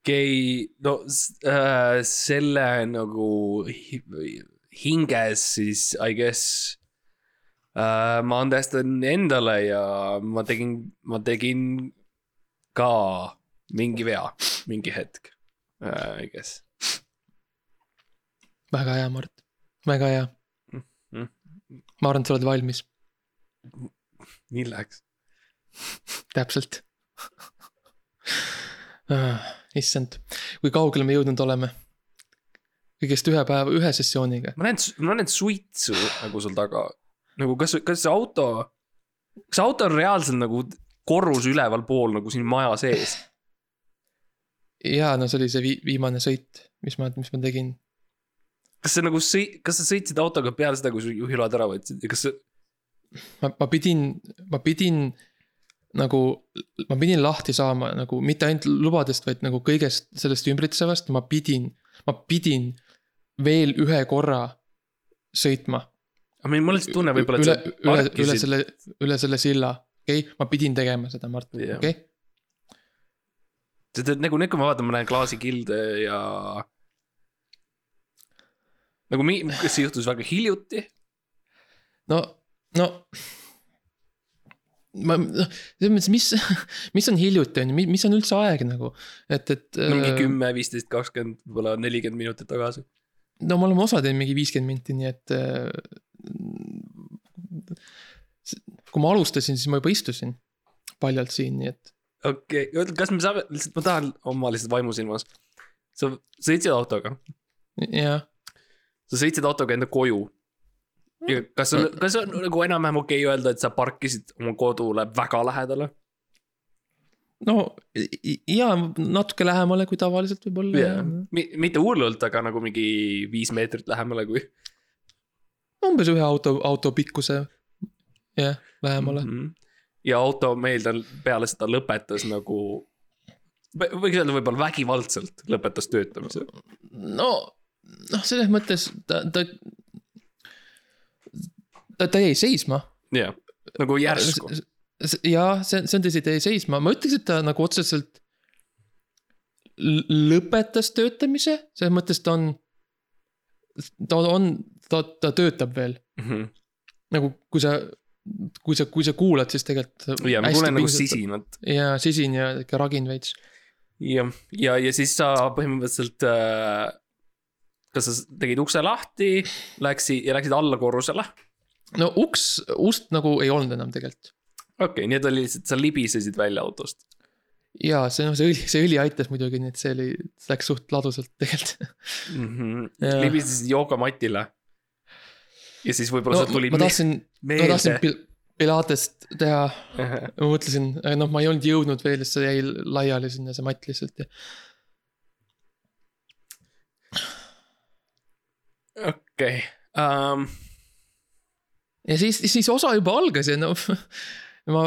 okei, no s- äh, selle nagu hi- hinges siis I guess äh,. ma andestan endale ja ma tegin, ma tegin ka mingi vea, mingi hetk äh,, I guess. väga hea, Mart, väga hea Mhm.. ma arvan, et sa oled valmis, milleks? täpselt ah,. issand, kui kaugele me jõudnud oleme? kõigest ühe päeva, ühe sessiooniga. ma näen, ma näen suitsu nagu sul taga. nagu kas, kas see auto, kas see auto on reaalselt nagu korrus ülevalpool nagu siin maja sees? ja no see oli see vi viimane sõit, mis ma, mis ma tegin. kas sa nagu sõi-, kas sa sõitsid autoga peale seda, kui su juhiload ära võtsid ja kas sa, ma, ma pidin, ma pidin nagu, ma pidin lahti saama nagu mitte ainult lubadest, vaid nagu kõigest sellest ümbritsevast, ma pidin, ma pidin veel ühe korra sõitma. aga mul on lihtsalt tunne võib-olla, üle et, sa üle, üle parkisid, selle, üle selle silla, okei okay?, ma pidin tegema seda, Mart, Jah. okei okay?. sa tead nagu nüüd, kui ma vaatan, ma näen klaasikilde ja. nagu mi-, kas see juhtus väga hiljuti? no, no. ma, noh, selles mõttes, mis, mis on hiljuti on ju, mis on üldse aeg nagu, et, et. mingi kümme, viisteist, kakskümmend, võib-olla nelikümmend minutit tagasi. no me oleme osa teinud mingi viiskümmend minti, nii et. kui ma alustasin, siis ma juba istusin paljalt siin, nii et okei okay., kas me saame, lihtsalt ma tahan oma lihtsalt vaimusilmas. sa sõitsid autoga, jah, sa sõitsid autoga enda koju. Ja kas on, kas on nagu enam-vähem okei okay öelda, et sa parkisid oma kodule väga lähedale? no ja natuke lähemale kui tavaliselt võib-olla yeah., mitte hullult, aga nagu mingi viis meetrit lähemale kui umbes ühe auto, auto pikkuse, jah, lähemale mm. mm. -hmm. ja auto meil tal peale seda lõpetas nagu, võiks öelda võib-olla vägivaldselt lõpetas töötamise. no, noh, selles mõttes ta, ta. ta, jäi seisma. jah, nagu järsku. jaa, see, see on tõsi, ta jäi seisma, ma ütleks, et ta nagu otseselt lõpetas töötamise, selles mõttes ta on, ta on, ta, ta töötab veel. nagu kui sa, kui sa, kui sa kuulad, siis tegelikult. ja ma kuulen nagu. sisinat ja sisin ja ikka ragin veits. jah, ja, ja siis sa põhimõtteliselt äh,. kas sa tegid ukse lahti, läksid ja läksid alla korrusele? No uks, ust nagu ei olnud enam tegelikult. okei okay,, nii et oli lihtsalt, sa libisesid välja autost. ja see noh, see õli, see õli aitas muidugi, nii et see oli, see läks suht ladusalt tegelikult. mm. -hmm. Jah. libisesid joogamatile. ja siis võib-olla no no, tuli ma tahtsin, ma tahtsin meelde. pil- pilatest teha, ma mõtlesin, noh, ma ei olnud jõudnud veel, see jäi laiali sinna, see matt lihtsalt ja. okei, ähm, ja siis, siis osa juba algas ja no ma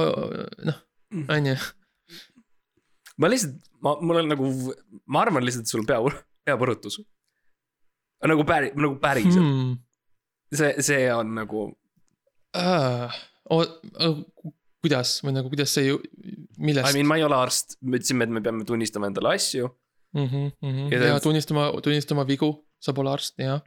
noh, on ju, ma lihtsalt, ma, mul on nagu, ma arvan lihtsalt, et sul pea, peapõrutus. nagu päri-, nagu päriselt hmm., see, see on nagu, kuidas või nagu, kuidas see ju, millest I mean, ma ei ole arst, me ütlesime, et me peame tunnistama endale asju. mm. -hmm, mm -hmm. Ja ja tunnistama, tunnistama vigu, sa pole arst, jah.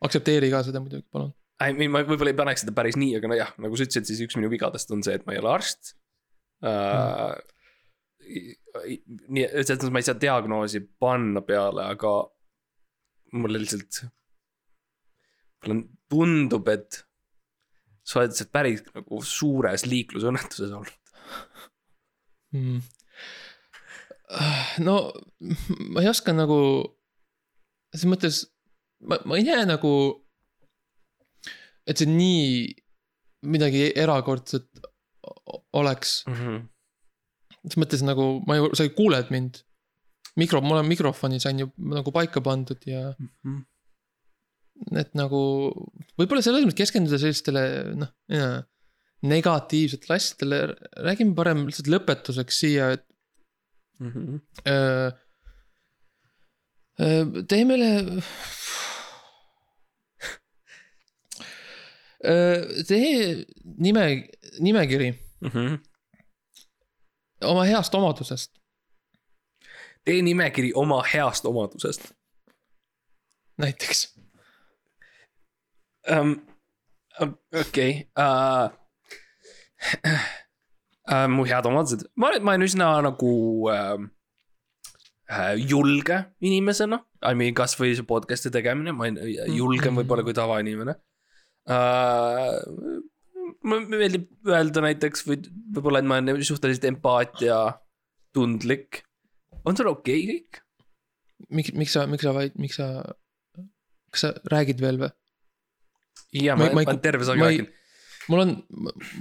aktsepteeri ka seda muidugi, palun. I mean, ma võib-olla ei paneks seda päris nii, aga nojah, nagu sa ütlesid, siis üks minu vigadest on see, et ma ei ole arst uh,. nii, selles mõttes ma ei saa diagnoosi panna peale, aga mulle lihtsalt. mulle tundub, et sa oled see päris nagu suures liiklusõnnetuses olnud. mm.. no ma ei oska nagu, selles mõttes, ma, ma ei näe nagu, et see nii midagi erakordset oleks, selles mõttes nagu ma ju, sa ju kuuled mind. mikro, mul on mikrofoni sain ju nagu paika pandud ja et nagu võib-olla selles mõttes keskenduda sellistele noh, negatiivsetele asjadele, räägime parem lihtsalt lõpetuseks siia, et öö, tee meile. Tee nime, nimekiri mm. -hmm. oma heast omadusest. tee nimekiri oma heast omadusest näiteks. um,. okei okay. uh,. Uh, mu head omadused, ma olen, ma olen üsna nagu uh, uh, julge inimesena. I mean, kasvõi see podcast'i tegemine, ma olen julgem võib-olla kui tavainimene uh,. Mulle meeldib öelda näiteks või võib-olla, et ma olen suhteliselt empaatiatundlik. on sul okei okay, kõik? miks, miks sa, miks sa vaid, miks sa, kas sa räägid veel või? ja Ma ma, ei- ma ma, ei ma terve saagi ma ei- räägin. mul on,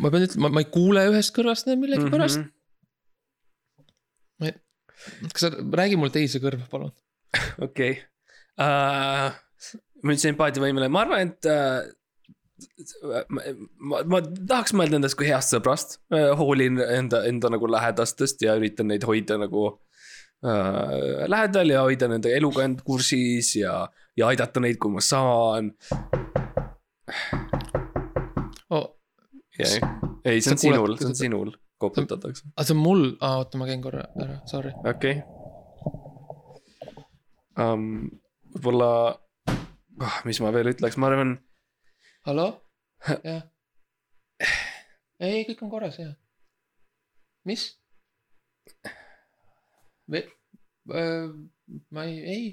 ma pean ütlema, ma ei kuule ühest kõrvast millegipärast mm. -hmm. kas sa räägi mul teise kõrva, palun. [LAUGHS] okei okay. uh,. ma ütlesin empaatiavõimeline, ma arvan, et uh, ma, ma, ma tahaks mõelda endast kui heast sõbrast uh,. hoolin enda, enda nagu lähedastest ja üritan neid hoida nagu uh, lähedal ja hoida nende eluga end kursis ja, ja aidata neid, kui ma saan. Oh, ei, ei, see on sinul, see on sinul, koputatakse, aga see on mul, oota, ma käin korra ära, sorry. okei okay. um,. võib-olla oh,, mis ma veel ütleks, ma arvan hallo? jah. ei, kõik on korras, jah. mis? ma ei, ei,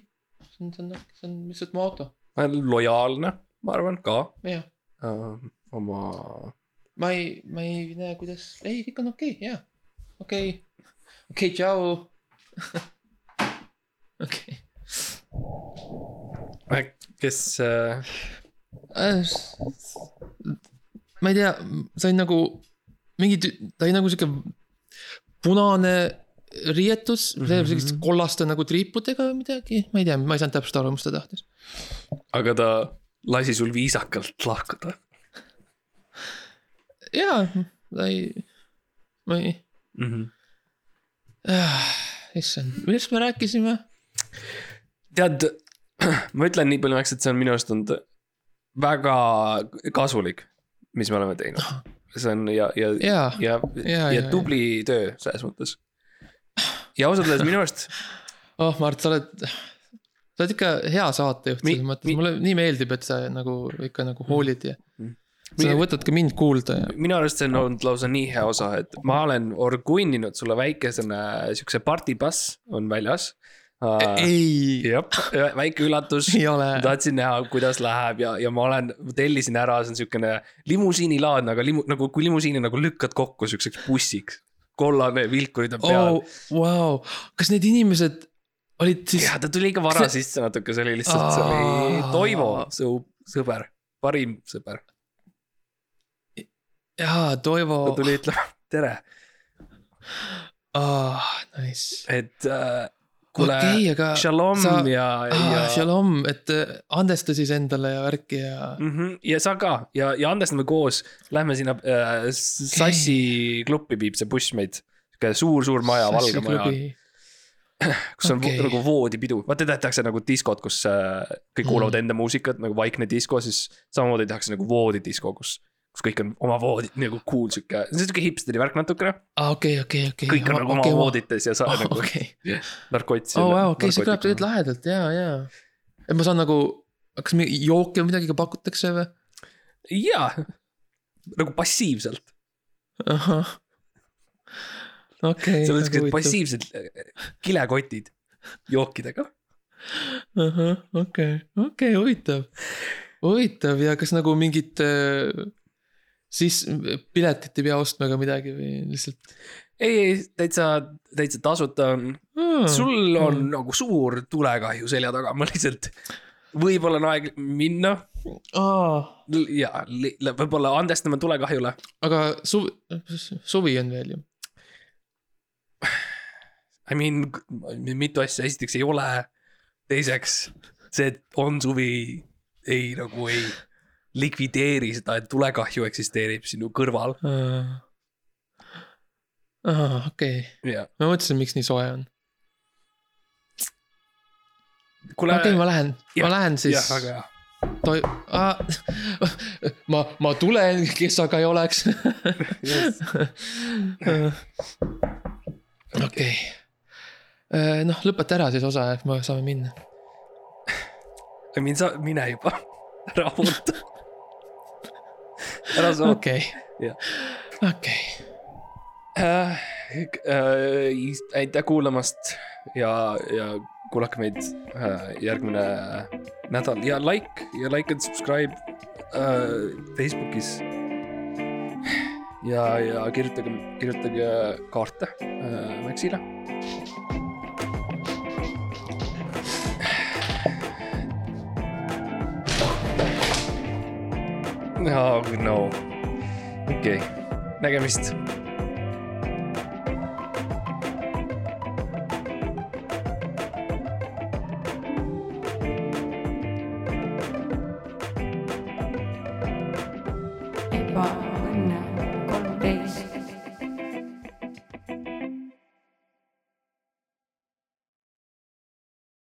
see on, see on, see on lihtsalt mu auto, ma olen lojaalne, ma arvan ka jah. uh, oma. ma ei, ma ei näe, kuidas, ei, kõik on okei okay,, jah. okei okay., okei okay,, tšau. [LAUGHS] okei. kes uh,, Äh, ma ei tea, on nagu mingi, ta oli nagu sihuke punane riietus mm, Mhm. -hmm. selliste kollaste nagu triipudega või midagi, ma ei tea, ma ei saanud täpselt aru, mis ta tahtis. aga ta lasi sul viisakalt lahkuda jaa, ta ei, ma ei mm. -hmm. issand, millest me rääkisime? tead, ma ütlen nii palju, et see on minu arust olnud väga kasulik, mis me oleme teinud. see on ja, ja, ja, ja, ja, ja, tubli töö selles mõttes. ja ausalt öeldes minu arust oh Mart, sa oled, sa oled ikka hea saatejuht selles mõttes mulle nii meeldib, et sa nagu ikka nagu hoolid ja Mm. sa võtad ka mind kuulda ja minu arust see on olnud lausa nii hea osa, et ma olen orgunninud sulle väikesena siukse partipass on väljas. ei, jah, väike üllatus tahtsin näha, kuidas läheb ja, ja ma olen, tellisin ära, see on siukene limusiinilaadne, aga limu-, nagu kui limusiini nagu lükkad kokku siukseks bussiks. kollane vilkurid on peal oh, vau, kas need inimesed olid siis ja ta tuli ikka vara see- sisse natuke, see oli lihtsalt, see oli. Toivo, su sõber, parim sõber. jaa, Toivo ta, tuli ütlema tere, ah, nice. et äh, okei, aga shalom sa- ja, ah, ja. shalom, et äh, andesta siis endale ja värki ja Mm -hmm. ja sa ka ja, ja andestame koos, lähme sinna äh, Sassi klubi viib see buss meid. sihuke suur-suur maja, valge maja, [CLEARS THROAT] kus on okay. nagu voodipidu, vaata tehakse nagu diskod, kus äh, kõik kuulavad enda muusikat nagu vaikne disko, siis samamoodi tehakse nagu voodidisko, kus, kus kõik on oma voodi nagu cool sihuke, see on sihuke hipsteri värk natukene, aa, okei, okei, okei. kõik on nagu oma voodites ja sa oh, nagu okei, narkots. oo vau, okei, see kõlab tegelikult lahedalt ja, ja. et ma saan nagu, kas mingi jooke või midagi ka pakutakse või? jaa, nagu passiivselt, ahah. okei. seal on siuksed. passiivsed äh, kilekotid jookidega. ahah, okei, okei, huvitav, huvitav ja kas nagu mingit äh, siis piletit ei pea ostma ega midagi või lihtsalt ei, ei täitsa, täitsa tasuta hmm.? sul on nagu suur tulekahju selja taga, ma lihtsalt, võib-olla on aeg minna aa, ja võib-olla andestame tulekahjule. aga suvi, suvi on veel ju. I mean, mitu asja, esiteks ei ole. teiseks, see, et on suvi, ei nagu ei likvideeri seda, et tulekahju eksisteerib sinu kõrval. Aa, okei, ja. Ma mõtlesin, miks nii soe on. kuule okei, ma lähen, ma lähen siis. Jah, väga hea. toi-, ma, ma tulen, kes aga ei oleks. okei, noh, lõpeta ära siis osa, et me saame minna. mind sa, mine juba, ära oota. Sa oota. okei, okei, Äh, aitäh kuulamast ja, ja kuulake meid äh, järgmine nädal ja like ja like and subscribe äh, Facebookis. ja, ja kirjutage, kirjutage kaarte äh, Maxile. no, okei okay., nägemist